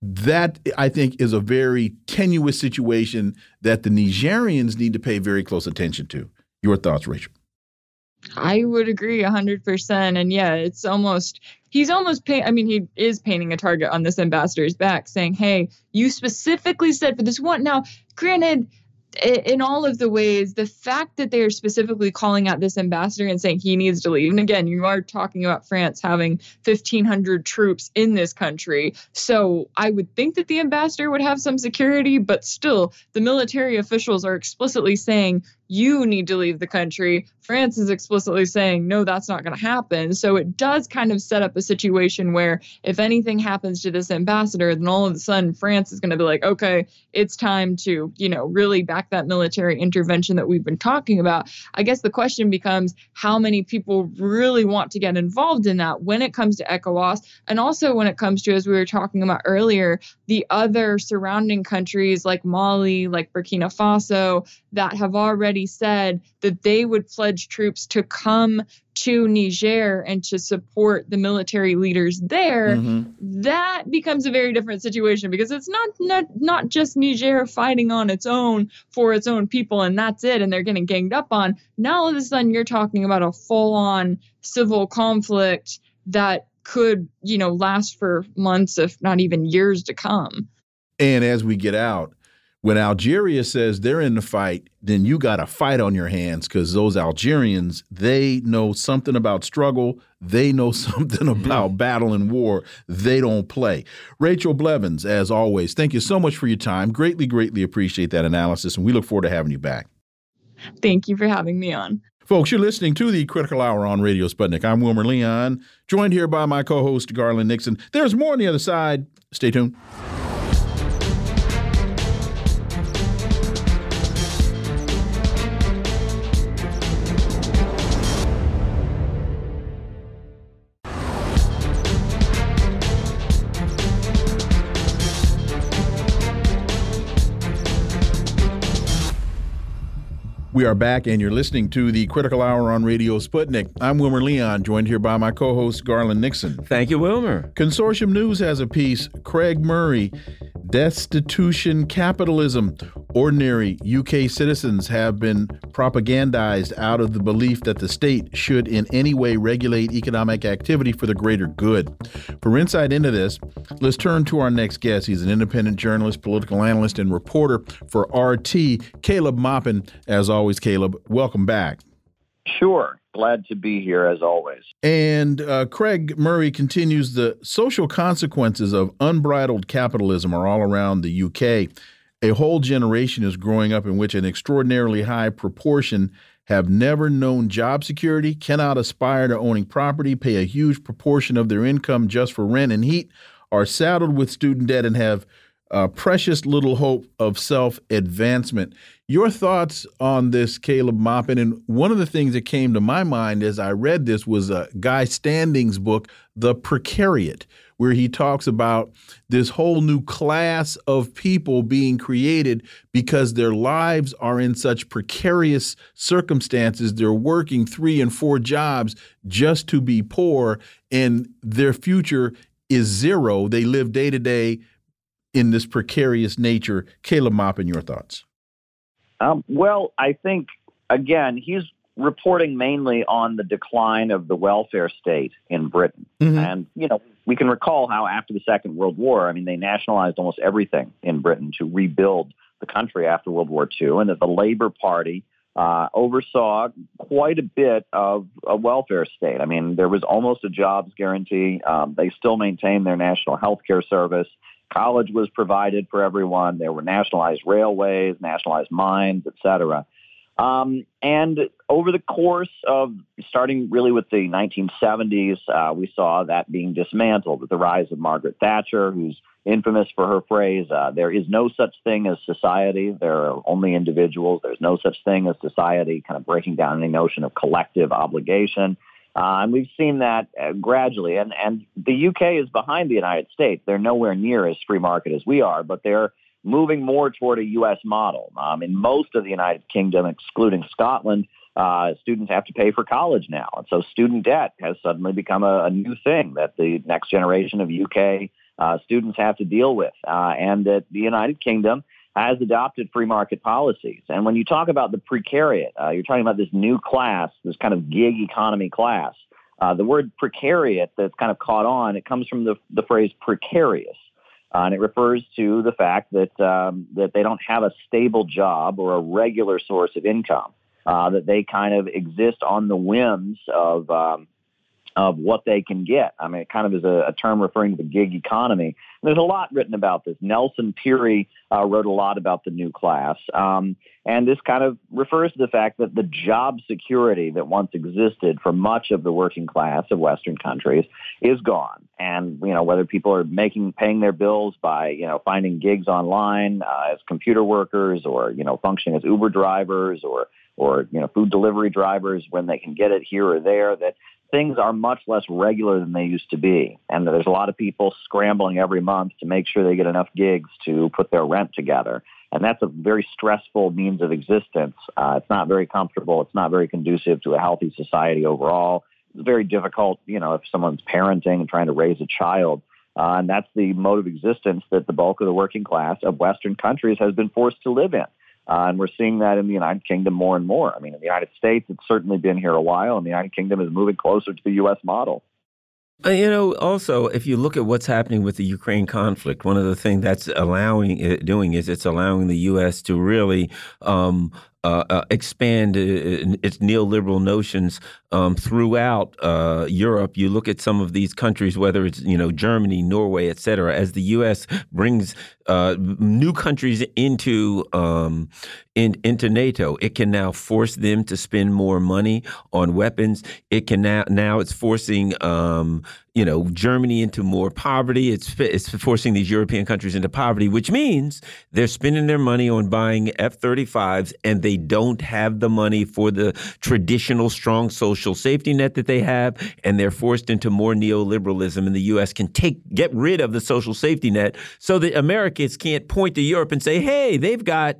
That I think is a very tenuous situation that the Nigerians need to pay very close attention to. Your thoughts, Rachel?
I would agree 100%. And yeah, it's almost, he's almost, pay, I mean, he is painting a target on this ambassador's back, saying, hey, you specifically said for this one. Now, granted, in all of the ways, the fact that they are specifically calling out this ambassador and saying he needs to leave, and again, you are talking about France having 1,500 troops in this country. So I would think that the ambassador would have some security, but still, the military officials are explicitly saying you need to leave the country. France is explicitly saying, no, that's not going to happen. So it does kind of set up a situation where if anything happens to this ambassador, then all of a sudden France is going to be like, okay, it's time to, you know, really back that military intervention that we've been talking about. I guess the question becomes how many people really want to get involved in that when it comes to ECOWAS and also when it comes to, as we were talking about earlier, the other surrounding countries like Mali, like Burkina Faso, that have already said that they would pledge troops to come to Niger and to support the military leaders there, mm-hmm. that becomes a very different situation because it's not, not not just Niger fighting on its own for its own people and that's it and they're getting ganged up on. Now all of a sudden you're talking about a full-on civil conflict that could, you know, last for months, if not even years to come.
And as we get out, when Algeria says they're in the fight, then you got a fight on your hands because those Algerians, they know something about struggle. They know something
Mm-hmm.
about battle and war. They don't play. Rachel Blevins, as always, thank you so much for your time. Greatly, greatly appreciate that analysis, and we look forward to having you back.
Thank you for having me on.
Folks, you're listening to the Critical Hour on Radio Sputnik. I'm Wilmer Leon, joined here by my co host, Garland Nixon. There's more on the other side. Stay tuned. We are back, and you're listening to the Critical Hour on Radio Sputnik. I'm Wilmer Leon, joined here by my co host, Garland Nixon.
Thank you, Wilmer.
Consortium News has a piece Craig Murray, Destitution Capitalism. Ordinary UK citizens have been propagandized out of the belief that the state should in any way regulate economic activity for the greater good. For insight into this, let's turn to our next guest. He's an independent journalist, political analyst, and reporter for RT, Caleb Maupin. As always, Caleb, welcome back.
Sure. Glad to be here as always.
And uh, Craig Murray continues the social consequences of unbridled capitalism are all around the UK. A whole generation is growing up in which an extraordinarily high proportion have never known job security, cannot aspire to owning property, pay a huge proportion of their income just for rent and heat, are saddled with student debt, and have uh, precious little hope of self advancement. Your thoughts on this, Caleb Maupin? And one of the things that came to my mind as I read this was uh, Guy Standing's book, The Precariat, where he talks about this whole new class of people being created because their lives are in such precarious circumstances. They're working three and four jobs just to be poor, and their future is zero. They live day to day in this precarious nature. Caleb Maupin, your thoughts?
Um, well, I think, again, he's reporting mainly on the decline of the welfare state in Britain.
Mhm.
And, you know, we can recall how after the Second World War, I mean, they nationalized almost everything in Britain to rebuild the country after World War II, and that the Labour Party uh, oversaw quite a bit of a welfare state. I mean, there was almost a jobs guarantee. Um, they still maintained their national health care service. College was provided for everyone. There were nationalized railways, nationalized mines, et cetera. Um, and over the course of starting really with the 1970s, uh, we saw that being dismantled with the rise of Margaret Thatcher, who's infamous for her phrase, uh, there is no such thing as society. There are only individuals. There's no such thing as society, kind of breaking down any notion of collective obligation. Uh, and we've seen that uh, gradually. And, and the UK is behind the United States. They're nowhere near as free market as we are, but they're moving more toward a U.S. model. Um, in most of the United Kingdom, excluding Scotland, uh, students have to pay for college now. And so student debt has suddenly become a, a new thing that the next generation of UK uh, students have to deal with. Uh, and that the United Kingdom has adopted free market policies. And when you talk about the precariat, uh, you're talking about this new class, this kind of gig economy class. Uh, the word precariat that's kind of caught on, it comes from the, the phrase precarious. Uh, and it refers to the fact that um, that they don't have a stable job or a regular source of income. Uh, that they kind of exist on the whims of um, of what they can get. I mean, it kind of is a, a term referring to the gig economy. And there's a lot written about this. Nelson Peery uh, wrote a lot about the new class. Um, and this kind of refers to the fact that the job security that once existed for much of the working class of Western countries is gone. And, you know, whether people are making, paying their bills by, you know, finding gigs online uh, as computer workers or, you know, functioning as Uber drivers or, or, you know, food delivery drivers when they can get it here or there, that things are much less regular than they used to be. And there's a lot of people scrambling every month to make sure they get enough gigs to put their rent together. And that's a very stressful means of existence. Uh, it's not very comfortable. It's not very conducive to a healthy society overall. It's very difficult, you know, if someone's parenting and trying to raise a child. Uh, and that's the mode of existence that the bulk of the working class of Western countries has been forced to live in. Uh, and we're seeing that in the United Kingdom more and more. I mean, in the United States, it's certainly been here a while, and the United Kingdom is moving closer to the U.S. model.
Uh, you know, also, if you look at what's happening with the Ukraine conflict, one of the things that's allowing it doing is it's allowing the U.S. to really um, uh, uh, expand uh, its neoliberal notions um, throughout uh, Europe. You look at some of these countries, whether it's you know Germany, Norway, et cetera, as the U.S. brings new countries into um, in, into NATO, it can now force them to spend more money on weapons. It can now now it's forcing um, you know Germany into more poverty. It's it's forcing these European countries into poverty, which means they're spending their money on buying F-35s, and they don't have the money for the traditional strong social safety net that they have, and they're forced into more neoliberalism. And the U.S. can take get rid of the social safety net, so that Americans can't point to Europe and say, "Hey, they've got."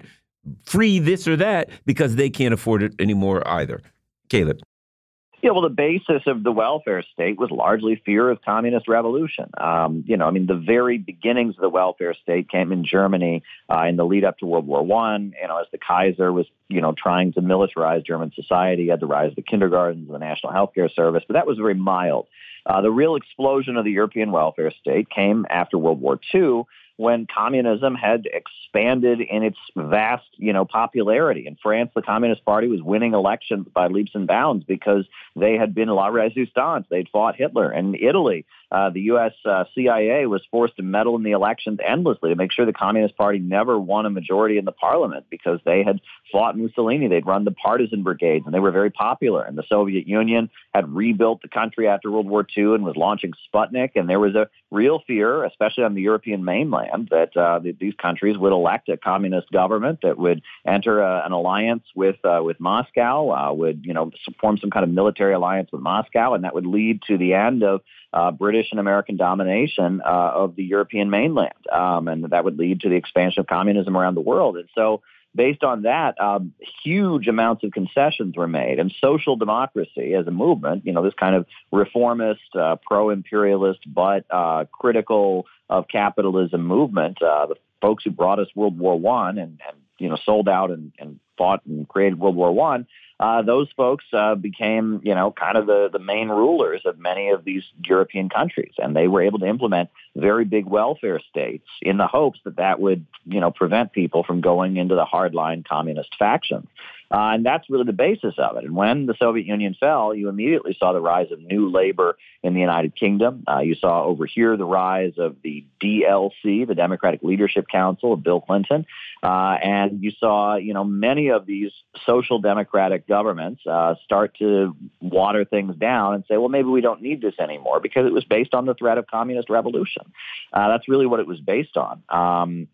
free this or that because they can't afford it anymore either. Caleb.
Yeah, well, the basis of the welfare state was largely fear of communist revolution. Um, you know, I mean, the very beginnings of the welfare state came in Germany uh, in the lead up to World War One. You know, as the Kaiser was, you know, trying to militarize German society, had the rise of the kindergartens, the National Healthcare Service, but that was very mild. Uh, the real explosion of the European welfare state came after World War II when communism had expanded in its vast, you know, popularity. In France, the Communist Party was winning elections by leaps and bounds because they had been la resistance. They'd fought Hitler. In Italy, uh, the U.S. Uh, CIA was forced to meddle in the elections endlessly to make sure the Communist Party never won a majority in the parliament because they had fought Mussolini. They'd run the partisan brigades, and they were very popular. And the Soviet Union had rebuilt the country after World War II and was launching Sputnik. And there was a real fear, especially on the European mainland, that, uh, that these countries would elect a communist government that would enter a, uh, an alliance with uh, with Moscow, uh, would you know form some kind of military alliance with Moscow, and that would lead to the end of uh, British and American domination uh, of the European mainland, um, and that would lead to the expansion of communism around the world. And so, based on that, um, huge amounts of concessions were made, and social democracy as a movement, you know, this kind of reformist, uh, pro-imperialist, but uh, critical of capitalism movement, uh, folks who brought us World War One and, and you know sold out and, and fought and created World War One uh, those folks uh, became, you know, kind of the, the main rulers of many of these European countries. And they were able to implement very big welfare states in the hopes that that would, you know, prevent people from going into the hardline communist factions. Uh, and that's really the basis of it. And when the Soviet Union fell, you immediately saw the rise of new labor in the United Kingdom. Uh, you saw over here the rise of the DLC, the Democratic Leadership Council of Bill Clinton. Uh, and you saw, you know, many of these social democratic governments uh, start to water things down and say, well, maybe we don't need this anymore because it was based on the threat of communist revolution. Uh, that's really what it was based on. Um,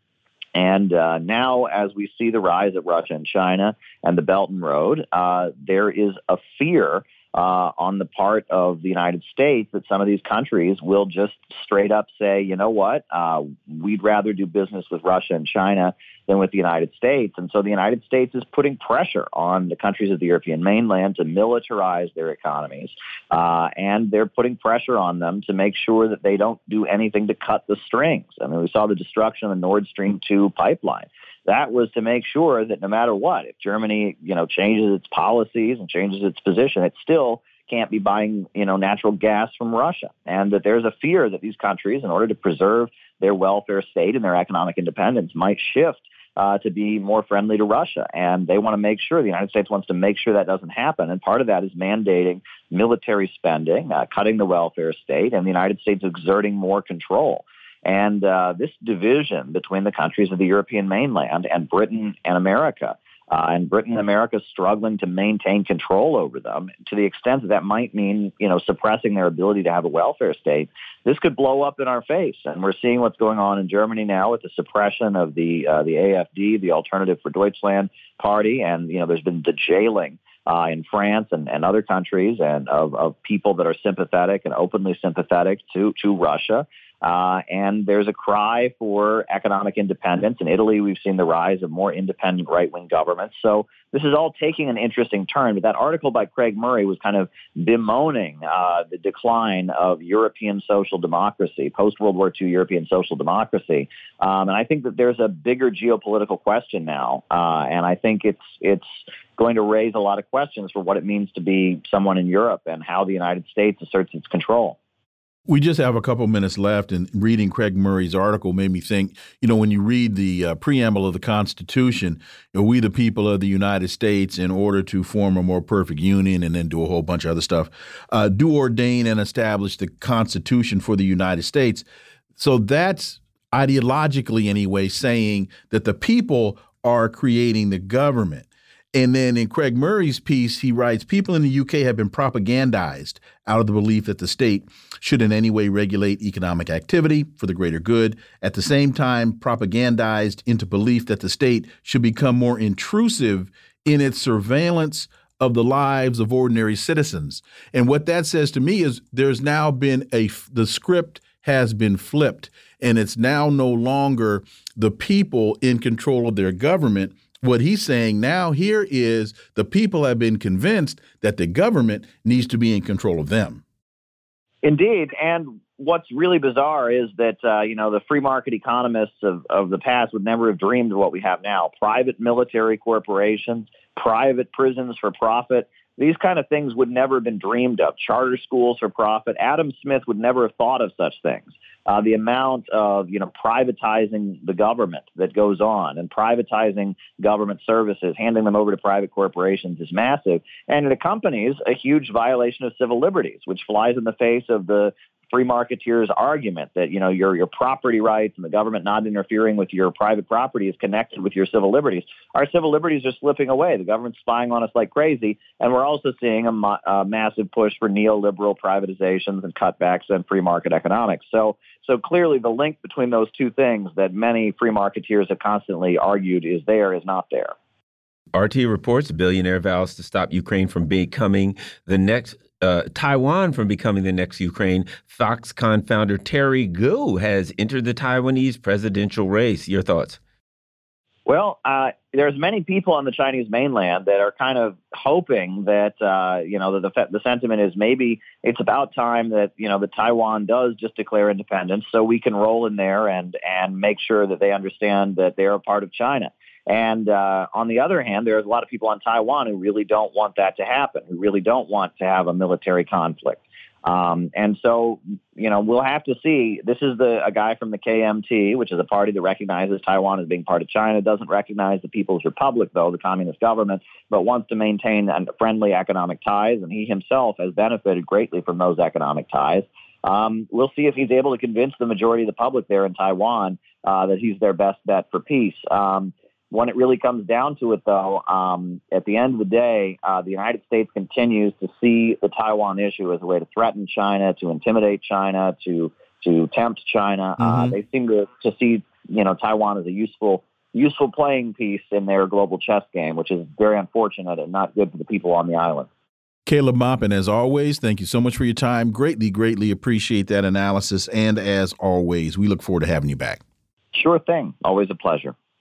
and uh, now, as we see the rise of Russia and China and the Belt and Road, uh, there is a fear uh, on the part of the United States that some of these countries will just straight up say, you know what, uh, we'd rather do business with Russia and China than with the United States. And so the United States is putting pressure on the countries of the European mainland to militarize their economies. Uh, and they're putting pressure on them to make sure that they don't do anything to cut the strings. I mean, we saw the destruction of the Nord Stream 2 pipeline that was to make sure that no matter what, if Germany, you know, changes its policies and changes its position, it still can't be buying, you know, natural gas from Russia. And that there's a fear that these countries, in order to preserve their welfare state and their economic independence, might shift uh, to be more friendly to Russia. And they want to make sure, the United States wants to make sure that doesn't happen. And part of that is mandating military spending, uh, cutting the welfare state, and the United States exerting more control. And uh, this division between the countries of the European mainland and Britain and America, uh, and Britain and America struggling to maintain control over them to the extent that that might mean, you know, suppressing their ability to have a welfare state. This could blow up in our face, and we're seeing what's going on in Germany now with the suppression of the uh, the AFD, the Alternative for Deutschland party, and you know, there's been the jailing. Uh, in France and, and other countries, and of, of people that are sympathetic and openly sympathetic to to Russia, uh, and there's a cry for economic independence. In Italy, we've seen the rise of more independent right wing governments. So this is all taking an interesting turn. But that article by Craig Murray was kind of bemoaning uh, the decline of European social democracy, post World War II European social democracy. Um, and I think that there's a bigger geopolitical question now. Uh, and I think it's, it's, going to raise a lot of questions for what it means to be someone in Europe and how the United States asserts its control.
We just have a couple minutes left, and reading Craig Murray's article made me think. You know, when you read the uh, preamble of the Constitution, you know, we the people of the United States, in order to form a more perfect union, and then do a whole bunch of other stuff, uh, do ordain and establish the Constitution for the United States. So that's ideologically, anyway, saying that the people are creating the government. And then in Craig Murray's piece, he writes People in the UK have been propagandized out of the belief that the state should in any way regulate economic activity for the greater good, at the same time, propagandized into belief that the state should become more intrusive in its surveillance of the lives of ordinary citizens. And what that says to me is there's now been a, the script has been flipped, and it's now no longer the people in control of their government what he's saying now here is the people have been convinced that the government needs to be in control of them.
Indeed, and what's really bizarre is that uh, you know the free market economists of, of the past would never have dreamed of what we have now: private military corporations, private prisons for profit. These kind of things would never have been dreamed of. Charter schools for profit. Adam Smith would never have thought of such things. Uh, the amount of you know privatizing the government that goes on and privatizing government services, handing them over to private corporations is massive, and it accompanies a huge violation of civil liberties, which flies in the face of the free marketeers argument that you know your your property rights and the government not interfering with your private property is connected with your civil liberties. Our civil liberties are slipping away. The government's spying on us like crazy, and we're also seeing a, a massive push for neoliberal privatizations and cutbacks and free market economics. So so clearly, the link between those two things that many free marketeers have constantly argued is there is not there.
RT reports billionaire vows to stop Ukraine from becoming the next uh, Taiwan from becoming the next Ukraine. Foxconn founder Terry Gou has entered the Taiwanese presidential race. Your thoughts?
Well, uh, there's many people on the Chinese mainland that are kind of hoping that uh, you know the, the the sentiment is maybe it's about time that you know that Taiwan does just declare independence, so we can roll in there and and make sure that they understand that they're a part of China. And uh, on the other hand, there's a lot of people on Taiwan who really don't want that to happen, who really don't want to have a military conflict. Um, and so, you know, we'll have to see. This is the a guy from the KMT, which is a party that recognizes Taiwan as being part of China, doesn't recognize the People's Republic, though, the communist government, but wants to maintain friendly economic ties. And he himself has benefited greatly from those economic ties. Um, we'll see if he's able to convince the majority of the public there in Taiwan uh, that he's their best bet for peace. Um, when it really comes down to it, though, um, at the end of the day, uh, the United States continues to see the Taiwan issue as a way to threaten China, to intimidate China, to to tempt China. Uh, mm-hmm. Uh, they seem to, to see you know Taiwan as a useful useful playing piece in their global chess game, which is very unfortunate and not good for the people on the island.
Caleb Maupin, as always, thank you so much for your time. Greatly, greatly appreciate that analysis. And as always, we look forward to having you back.
Sure thing. Always a pleasure.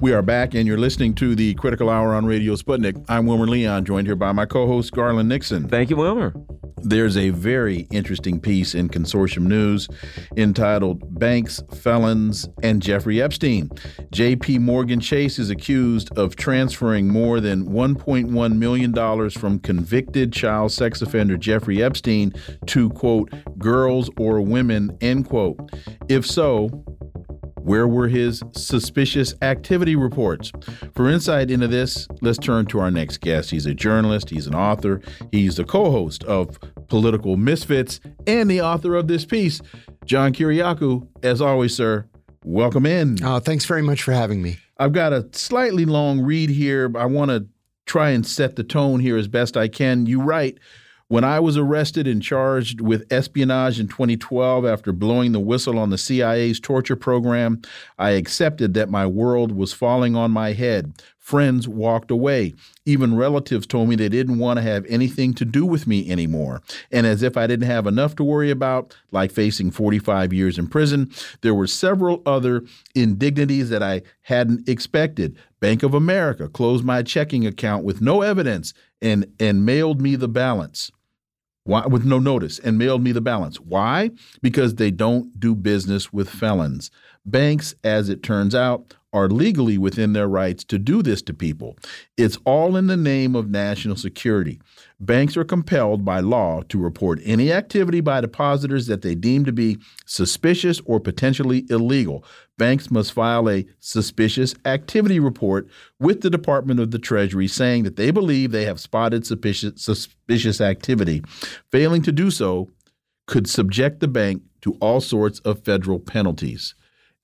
We are back, and you're listening to the Critical Hour on Radio Sputnik. I'm Wilmer Leon, joined here by my co host, Garland Nixon.
Thank you, Wilmer.
There's a very interesting piece in Consortium News entitled Banks, Felons, and Jeffrey Epstein. JP Morgan Chase is accused of transferring more than $1.1 million from convicted child sex offender Jeffrey Epstein to, quote, girls or women, end quote. If so, where were his suspicious activity reports? For insight into this, let's turn to our next guest. He's a journalist, he's an author, he's the co host of Political Misfits, and the author of this piece. John Kiriakou, as always, sir, welcome in.
Oh, thanks very much for having me.
I've got a slightly long read here. I want to try and set the tone here as best I can. You write, When I was arrested and charged with espionage in 2012 after blowing the whistle on the CIA's torture program, I accepted that my world was falling on my head. Friends walked away. Even relatives told me they didn't want to have anything to do with me anymore. And as if I didn't have enough to worry about, like facing 45 years in prison, there were several other indignities that I hadn't expected. Bank of America closed my checking account with no evidence and, and mailed me the balance. Why, with no notice and mailed me the balance. Why? Because they don't do business with felons. Banks, as it turns out, are legally within their rights to do this to people. It's all in the name of national security. Banks are compelled by law to report any activity by depositors that they deem to be suspicious or potentially illegal. Banks must file a suspicious activity report with the Department of the Treasury saying that they believe they have spotted suspicious, suspicious activity. Failing to do so could subject the bank to all sorts of federal penalties.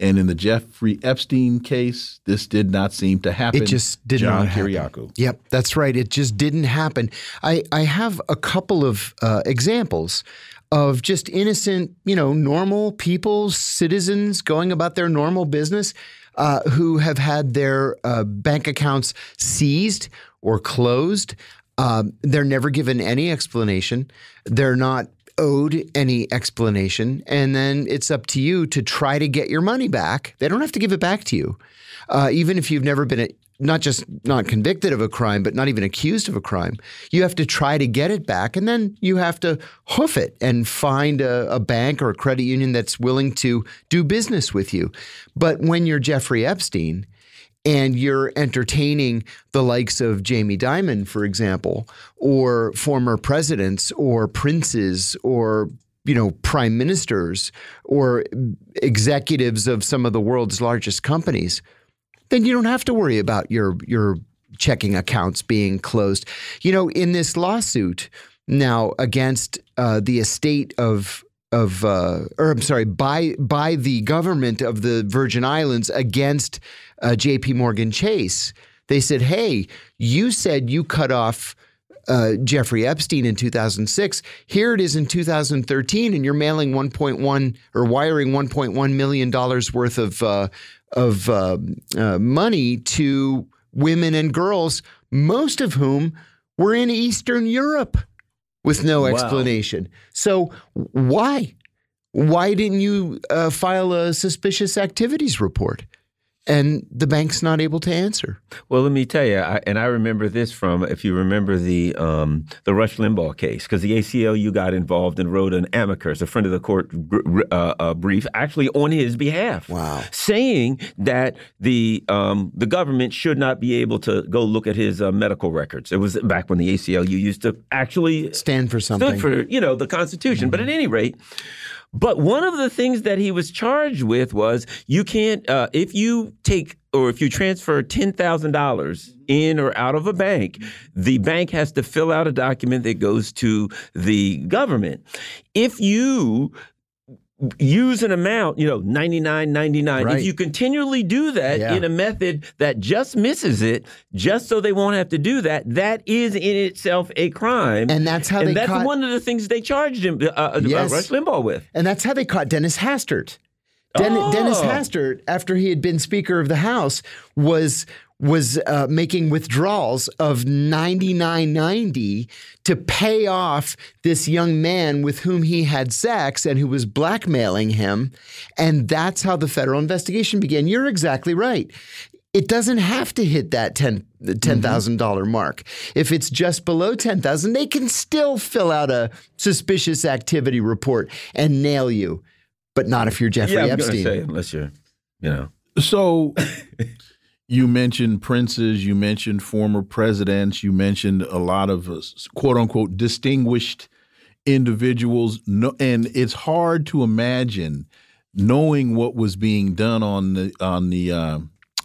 And in the Jeffrey Epstein case, this did not seem to happen.
It just did
John
not happen.
Kiriakou.
Yep, that's right. It just didn't happen. I, I have a couple of uh, examples of just innocent, you know, normal people, citizens going about their normal business uh, who have had their uh, bank accounts seized or closed. Um, they're never given any explanation. They're not owed any explanation. And then it's up to you to try to get your money back. They don't have to give it back to you. Uh, even if you've never been a, not just not convicted of a crime, but not even accused of a crime. You have to try to get it back, and then you have to hoof it and find a, a, bank or a credit union that's willing to do business with you. But when you're Jeffrey Epstein, and you're entertaining the likes of Jamie Dimon, for example, or former presidents or princes or you know prime ministers or executives of some of the world's largest companies, then you don't have to worry about your your checking accounts being closed. You know, in this lawsuit now against uh, the estate of of uh, or I'm sorry, by by the government of the Virgin Islands against uh, J.P. Morgan Chase. They said, "Hey, you said you cut off." Uh, Jeffrey Epstein in 2006. Here it is in 2013, and you're mailing 1.1 or wiring 1.1 million dollars worth of uh, of uh, uh, money to women and girls, most of whom were in Eastern Europe with no wow. explanation. So why? Why didn't you uh, file a suspicious activities report? And the bank's not able to answer.
Well, let me tell you, I, and I remember this from if you remember the um, the Rush Limbaugh case, because the ACLU got involved and wrote an amicus, a friend of the court uh, uh, brief, actually on his behalf.
Wow,
saying that the um, the government should not be able to go look at his uh, medical records. It was back when the ACLU used to actually
stand for something,
stood for you know the Constitution. Mm -hmm. But at any rate. But one of the things that he was charged with was you can't, uh, if you take or if you transfer $10,000 in or out of a bank, the bank has to fill out a document that goes to the government. If you use an amount, you know, 99, 99. Right. If you continually do that yeah. in a method that just misses it, just so they won't have to do that, that is in itself a crime.
And that's how
and
they
that's
caught,
one of the things they charged him, uh, uh yes. uh, Rush Limbaugh with.
And that's how they caught Dennis Hastert. Den oh. Dennis Hastert, after he had been Speaker of the House, was was uh, making withdrawals of 99.90 to pay off this young man with whom he had sex and who was blackmailing him and that's how the federal investigation began you're exactly right it doesn't have to hit that $10,000 $10, dollars mark. If it's just below 10,000, they can still fill out a suspicious activity report and nail you. But not if you're Jeffrey
yeah,
Epstein.
Say, unless you're, you know.
So you mentioned princes, you mentioned former presidents, you mentioned a lot of uh, quote unquote distinguished individuals. No, and it's hard to imagine knowing what was being done on the on the uh,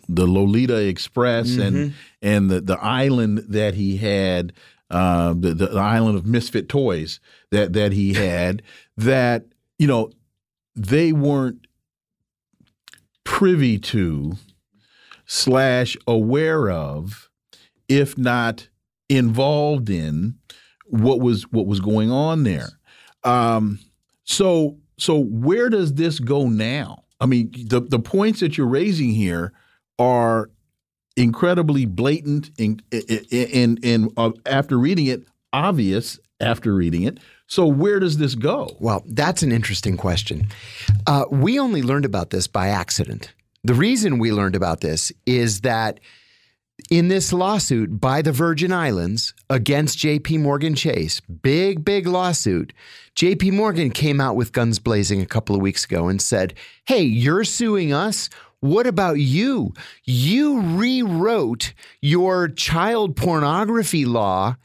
the Lolita Express mm -hmm. and mm-hmm. and the the island that he had, uh, the the island of misfit toys that that he had. that you know they weren't privy to slash aware of, if not involved in, what was what was going on there. Um, so so where does this go now? I mean, the the points that you're raising here are incredibly blatant and and and uh, after reading it, obvious after reading it. So where does this go?
Well, that's an interesting question. Uh, we only learned about this by accident. The reason we learned about this is that in this lawsuit by the Virgin Islands against JP Morgan Chase, big, big lawsuit, JP Morgan came out with guns blazing a couple of weeks ago and said, Hey, you're suing us. What about you? You rewrote your child pornography law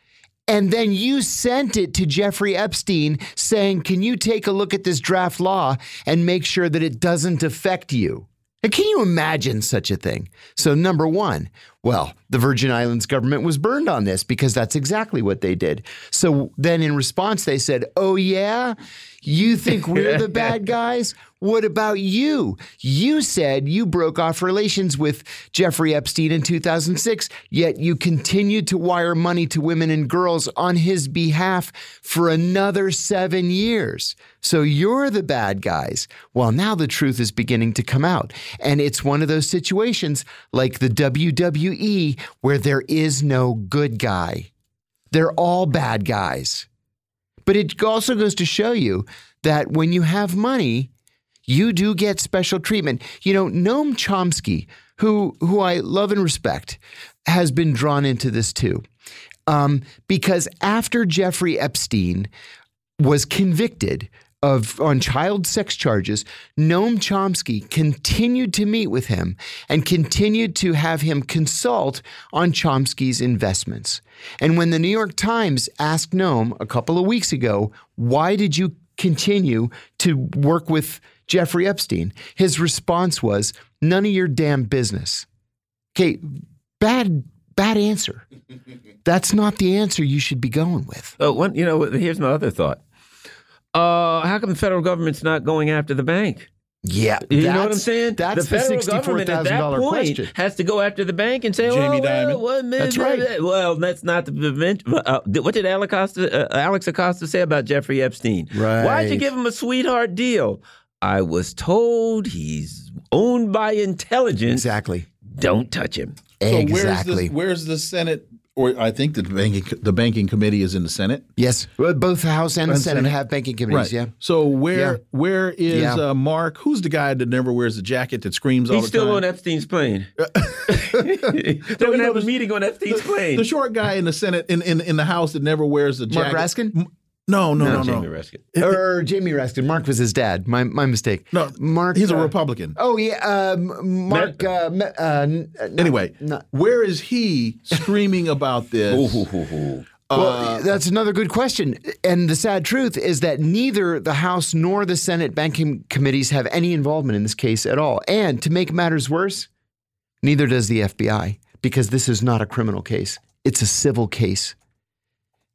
and then you sent it to Jeffrey Epstein saying, Can you take a look at this draft law and make sure that it doesn't affect you? Can you imagine such a thing? So, number one, well, the Virgin Islands government was burned on this because that's exactly what they did. So then in response, they said, Oh, yeah, you think we're the bad guys? What about you? You said you broke off relations with Jeffrey Epstein in 2006, yet you continued to wire money to women and girls on his behalf for another seven years. So you're the bad guys. Well, now the truth is beginning to come out. And it's one of those situations like the WWE where there is no good guy. They're all bad guys. But it also goes to show you that when you have money, you do get special treatment. You know, Noam Chomsky, who who I love and respect, has been drawn into this too, um, because after Jeffrey Epstein was convicted of on child sex charges, Noam Chomsky continued to meet with him and continued to have him consult on Chomsky's investments. And when the New York Times asked Noam a couple of weeks ago, why did you continue to work with Jeffrey Epstein? His response was, none of your damn business. Okay, bad bad answer. That's not the answer you should be going with.
Oh, one, you know, here's my other thought. Uh, how come the federal government's not going after the bank?
Yeah,
you know what I'm saying.
That's
the federal
the
government at that point
question.
has to go after the bank and say,
Jamie
"Oh,
Dimon.
well, what,
That's right.
Well, that's not the uh, what did Alex Acosta, uh, Alex Acosta say about Jeffrey Epstein?
Right.
Why'd you give him a sweetheart deal? I was told he's owned by intelligence.
Exactly.
Don't touch him.
So
exactly.
where's the, where's the Senate? Or I think the banking the banking committee is in the Senate.
yes, both the House and the
And
Senate,
Senate.
have banking committees. Right. Yeah.
So where
Yeah.
where is
Yeah.
uh, Mark? Who's the guy that never wears the jacket that screams all
He's
the
still
time?
on Epstein's plane. They're
you
gonna have a meeting on Epstein's plane.
the short guy in the Senate in, in in the House that never wears the
Mark
jacket.
Raskin?
M- No, no, no, no.
Jamie Raskin.
Or Jamie Raskin. Mark was his dad. My my mistake.
No,
Mark.
He's a
uh,
Republican.
Oh yeah, um, Mark. Uh, uh, n- uh,
Anyway,
no.
where is he screaming about this?
Well,
Uh,
that's another good question. And the sad truth is that neither the House nor the Senate banking committees have any involvement in this case at all. And to make matters worse, neither does the FBI because this is not a criminal case. It's a civil case.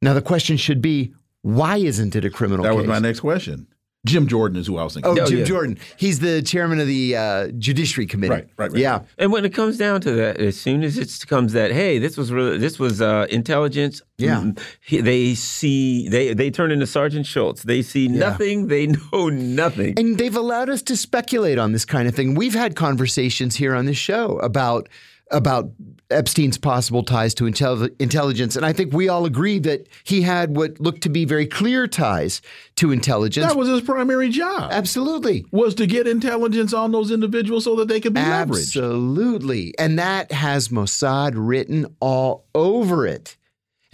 Now the question should be, why isn't it a criminal
that
case?
was my next question. Jim Jordan is who I was thinking.
Oh,
Oh,
Jim
yeah.
Jordan. He's the chairman of the uh, Judiciary Committee.
Right, right, right.
Yeah.
And when it comes down to that, as soon as it comes that, hey, this was really, this was uh, intelligence.
Yeah.
mm, they see they they turn into Sergeant Schultz. They see nothing. They know nothing.
And they've allowed us to speculate on this kind of thing. We've had conversations here on this show about about Epstein's possible ties to intel- intelligence, and I think we all agree that he had what looked to be very clear ties to intelligence.
That was his primary job.
Absolutely.
Was to get intelligence on those individuals so that they could be leveraged.
Absolutely. And that has Mossad written all over it.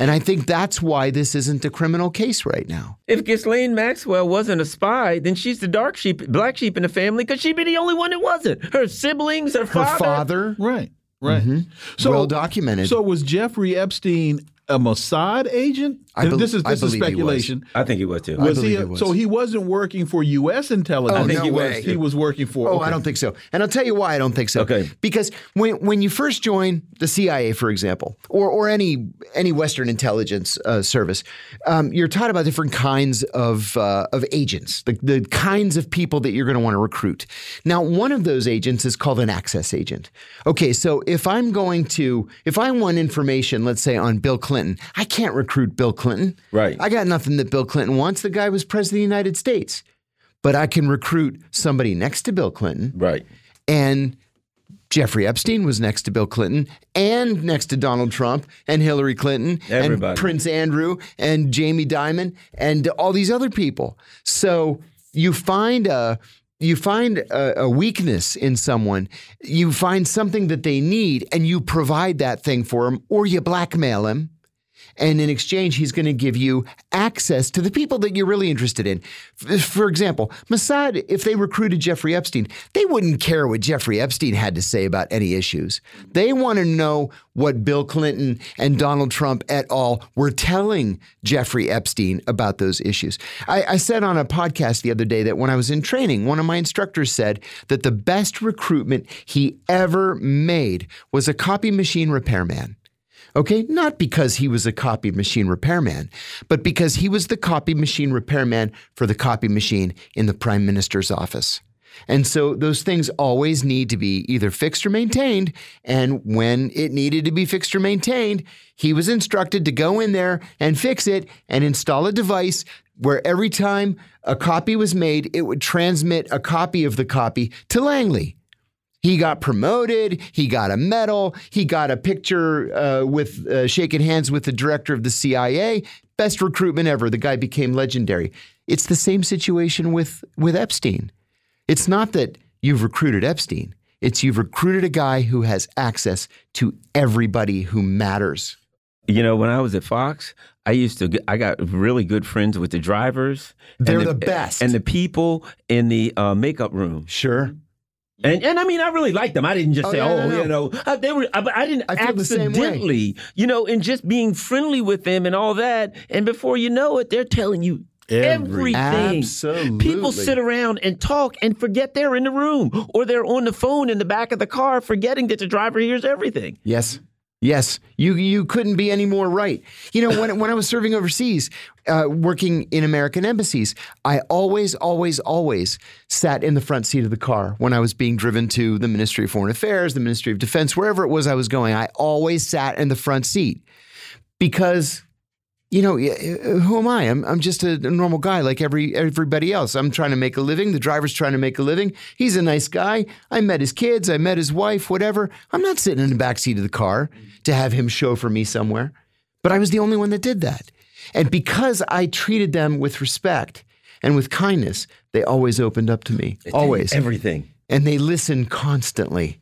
And I think that's why this isn't a criminal case right now.
If Ghislaine Maxwell wasn't a spy, then she's the dark sheep, black sheep in the family, because she'd be the only one that wasn't. Her siblings, her,
Her father,
Right, right. Mm-hmm. So
well documented.
So was Jeffrey Epstein a Mossad agent?
I bel-
this is
I
this is
believe he was.
speculation.
I think he was too.
I
Was he,
believe he was.
So he wasn't working for U.S. intelligence.
Oh,
think
no
he was,
way.
He was working for.
Oh,
okay.
I don't think so. And I'll tell you why I don't think so.
Okay.
Because when when you first join the CIA, for example, or or any any Western intelligence uh, service, um, you're taught about different kinds of uh, of agents, the, the kinds of people that you're going to want to recruit. Now, one of those agents is called an access agent. Okay, so if I'm going to if I want information, let's say on Bill Clinton, I can't recruit Bill Clinton Clinton.
Right.
I got nothing that Bill Clinton wants. The guy was president of the United States. But I can recruit somebody next to Bill Clinton.
Right.
And Jeffrey Epstein was next to Bill Clinton and next to Donald Trump and Hillary Clinton
Everybody.
and Prince Andrew and Jamie Dimon and all these other people. So you find a you find a, a weakness in someone, you find something that they need, and you provide that thing for them, or you blackmail him. And in exchange, he's going to give you access to the people that you're really interested in. For example, Mossad, if they recruited Jeffrey Epstein, they wouldn't care what Jeffrey Epstein had to say about any issues. They want to know what Bill Clinton and Donald Trump et al. were telling Jeffrey Epstein about those issues. I, I said on a podcast the other day that when I was in training, one of my instructors said that the best recruitment he ever made was a copy machine repairman. Okay, not because he was a copy machine repairman, but because he was the copy machine repairman for the copy machine in the prime minister's office. And so those things always need to be either fixed or maintained. And when it needed to be fixed or maintained, he was instructed to go in there and fix it and install a device where every time a copy was made, it would transmit a copy of the copy to Langley. He got promoted. He got a medal. He got a picture uh, with uh, shaking hands with the director of the CIA. Best recruitment ever. The guy became legendary. It's the same situation with with Epstein. It's not that you've recruited Epstein. It's you've recruited a guy who has access to everybody who matters.
You know, when I was at Fox, I used to. I got really good friends with the drivers.
They're the best.
and the people in the uh, makeup room.
Sure.
And and I mean, I really liked them. I didn't just
Oh,
say,
no,
oh,
no, no.
you know, I, they were. Uh, I, I didn't
I feel the same way.
accidentally, you know, and just being friendly with them and all that. And before you know it, they're telling you
Every-
everything.
Absolutely.
People sit around and talk and forget they're in the room, or they're on the phone in the back of the car, forgetting that the driver hears everything.
Yes. Yes, you you couldn't be any more right. You know, when when I was serving overseas, uh, working in American embassies, I always, always, always sat in the front seat of the car when I was being driven to the Ministry of Foreign Affairs, the Ministry of Defense, wherever it was I was going. I always sat in the front seat because, you know, uh, who am I? I'm I'm just a normal guy like every everybody else. I'm trying to make a living. The driver's trying to make a living. He's a nice guy. I met his kids. I met his wife. Whatever. I'm not sitting in the back seat of the car to have him chauffeur me somewhere. But I was the only one that did that. And because I treated them with respect and with kindness, they always opened up to me. Always.
everything.
And they listened constantly.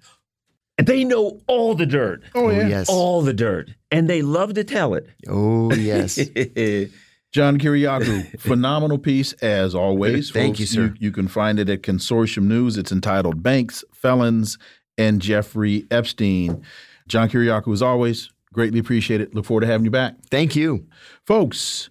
And they know all the dirt.
Oh, oh, yeah.
yes.
All the dirt. And they love to tell it.
Oh, yes.
John Kiriakou, phenomenal piece as always.
Thank you, sir.
You, can find it at Consortium News. It's entitled Banks, Felons, and Jeffrey Epstein. John Kiriakou, as always, greatly appreciate it. Look forward to having you back.
Thank you.
Folks,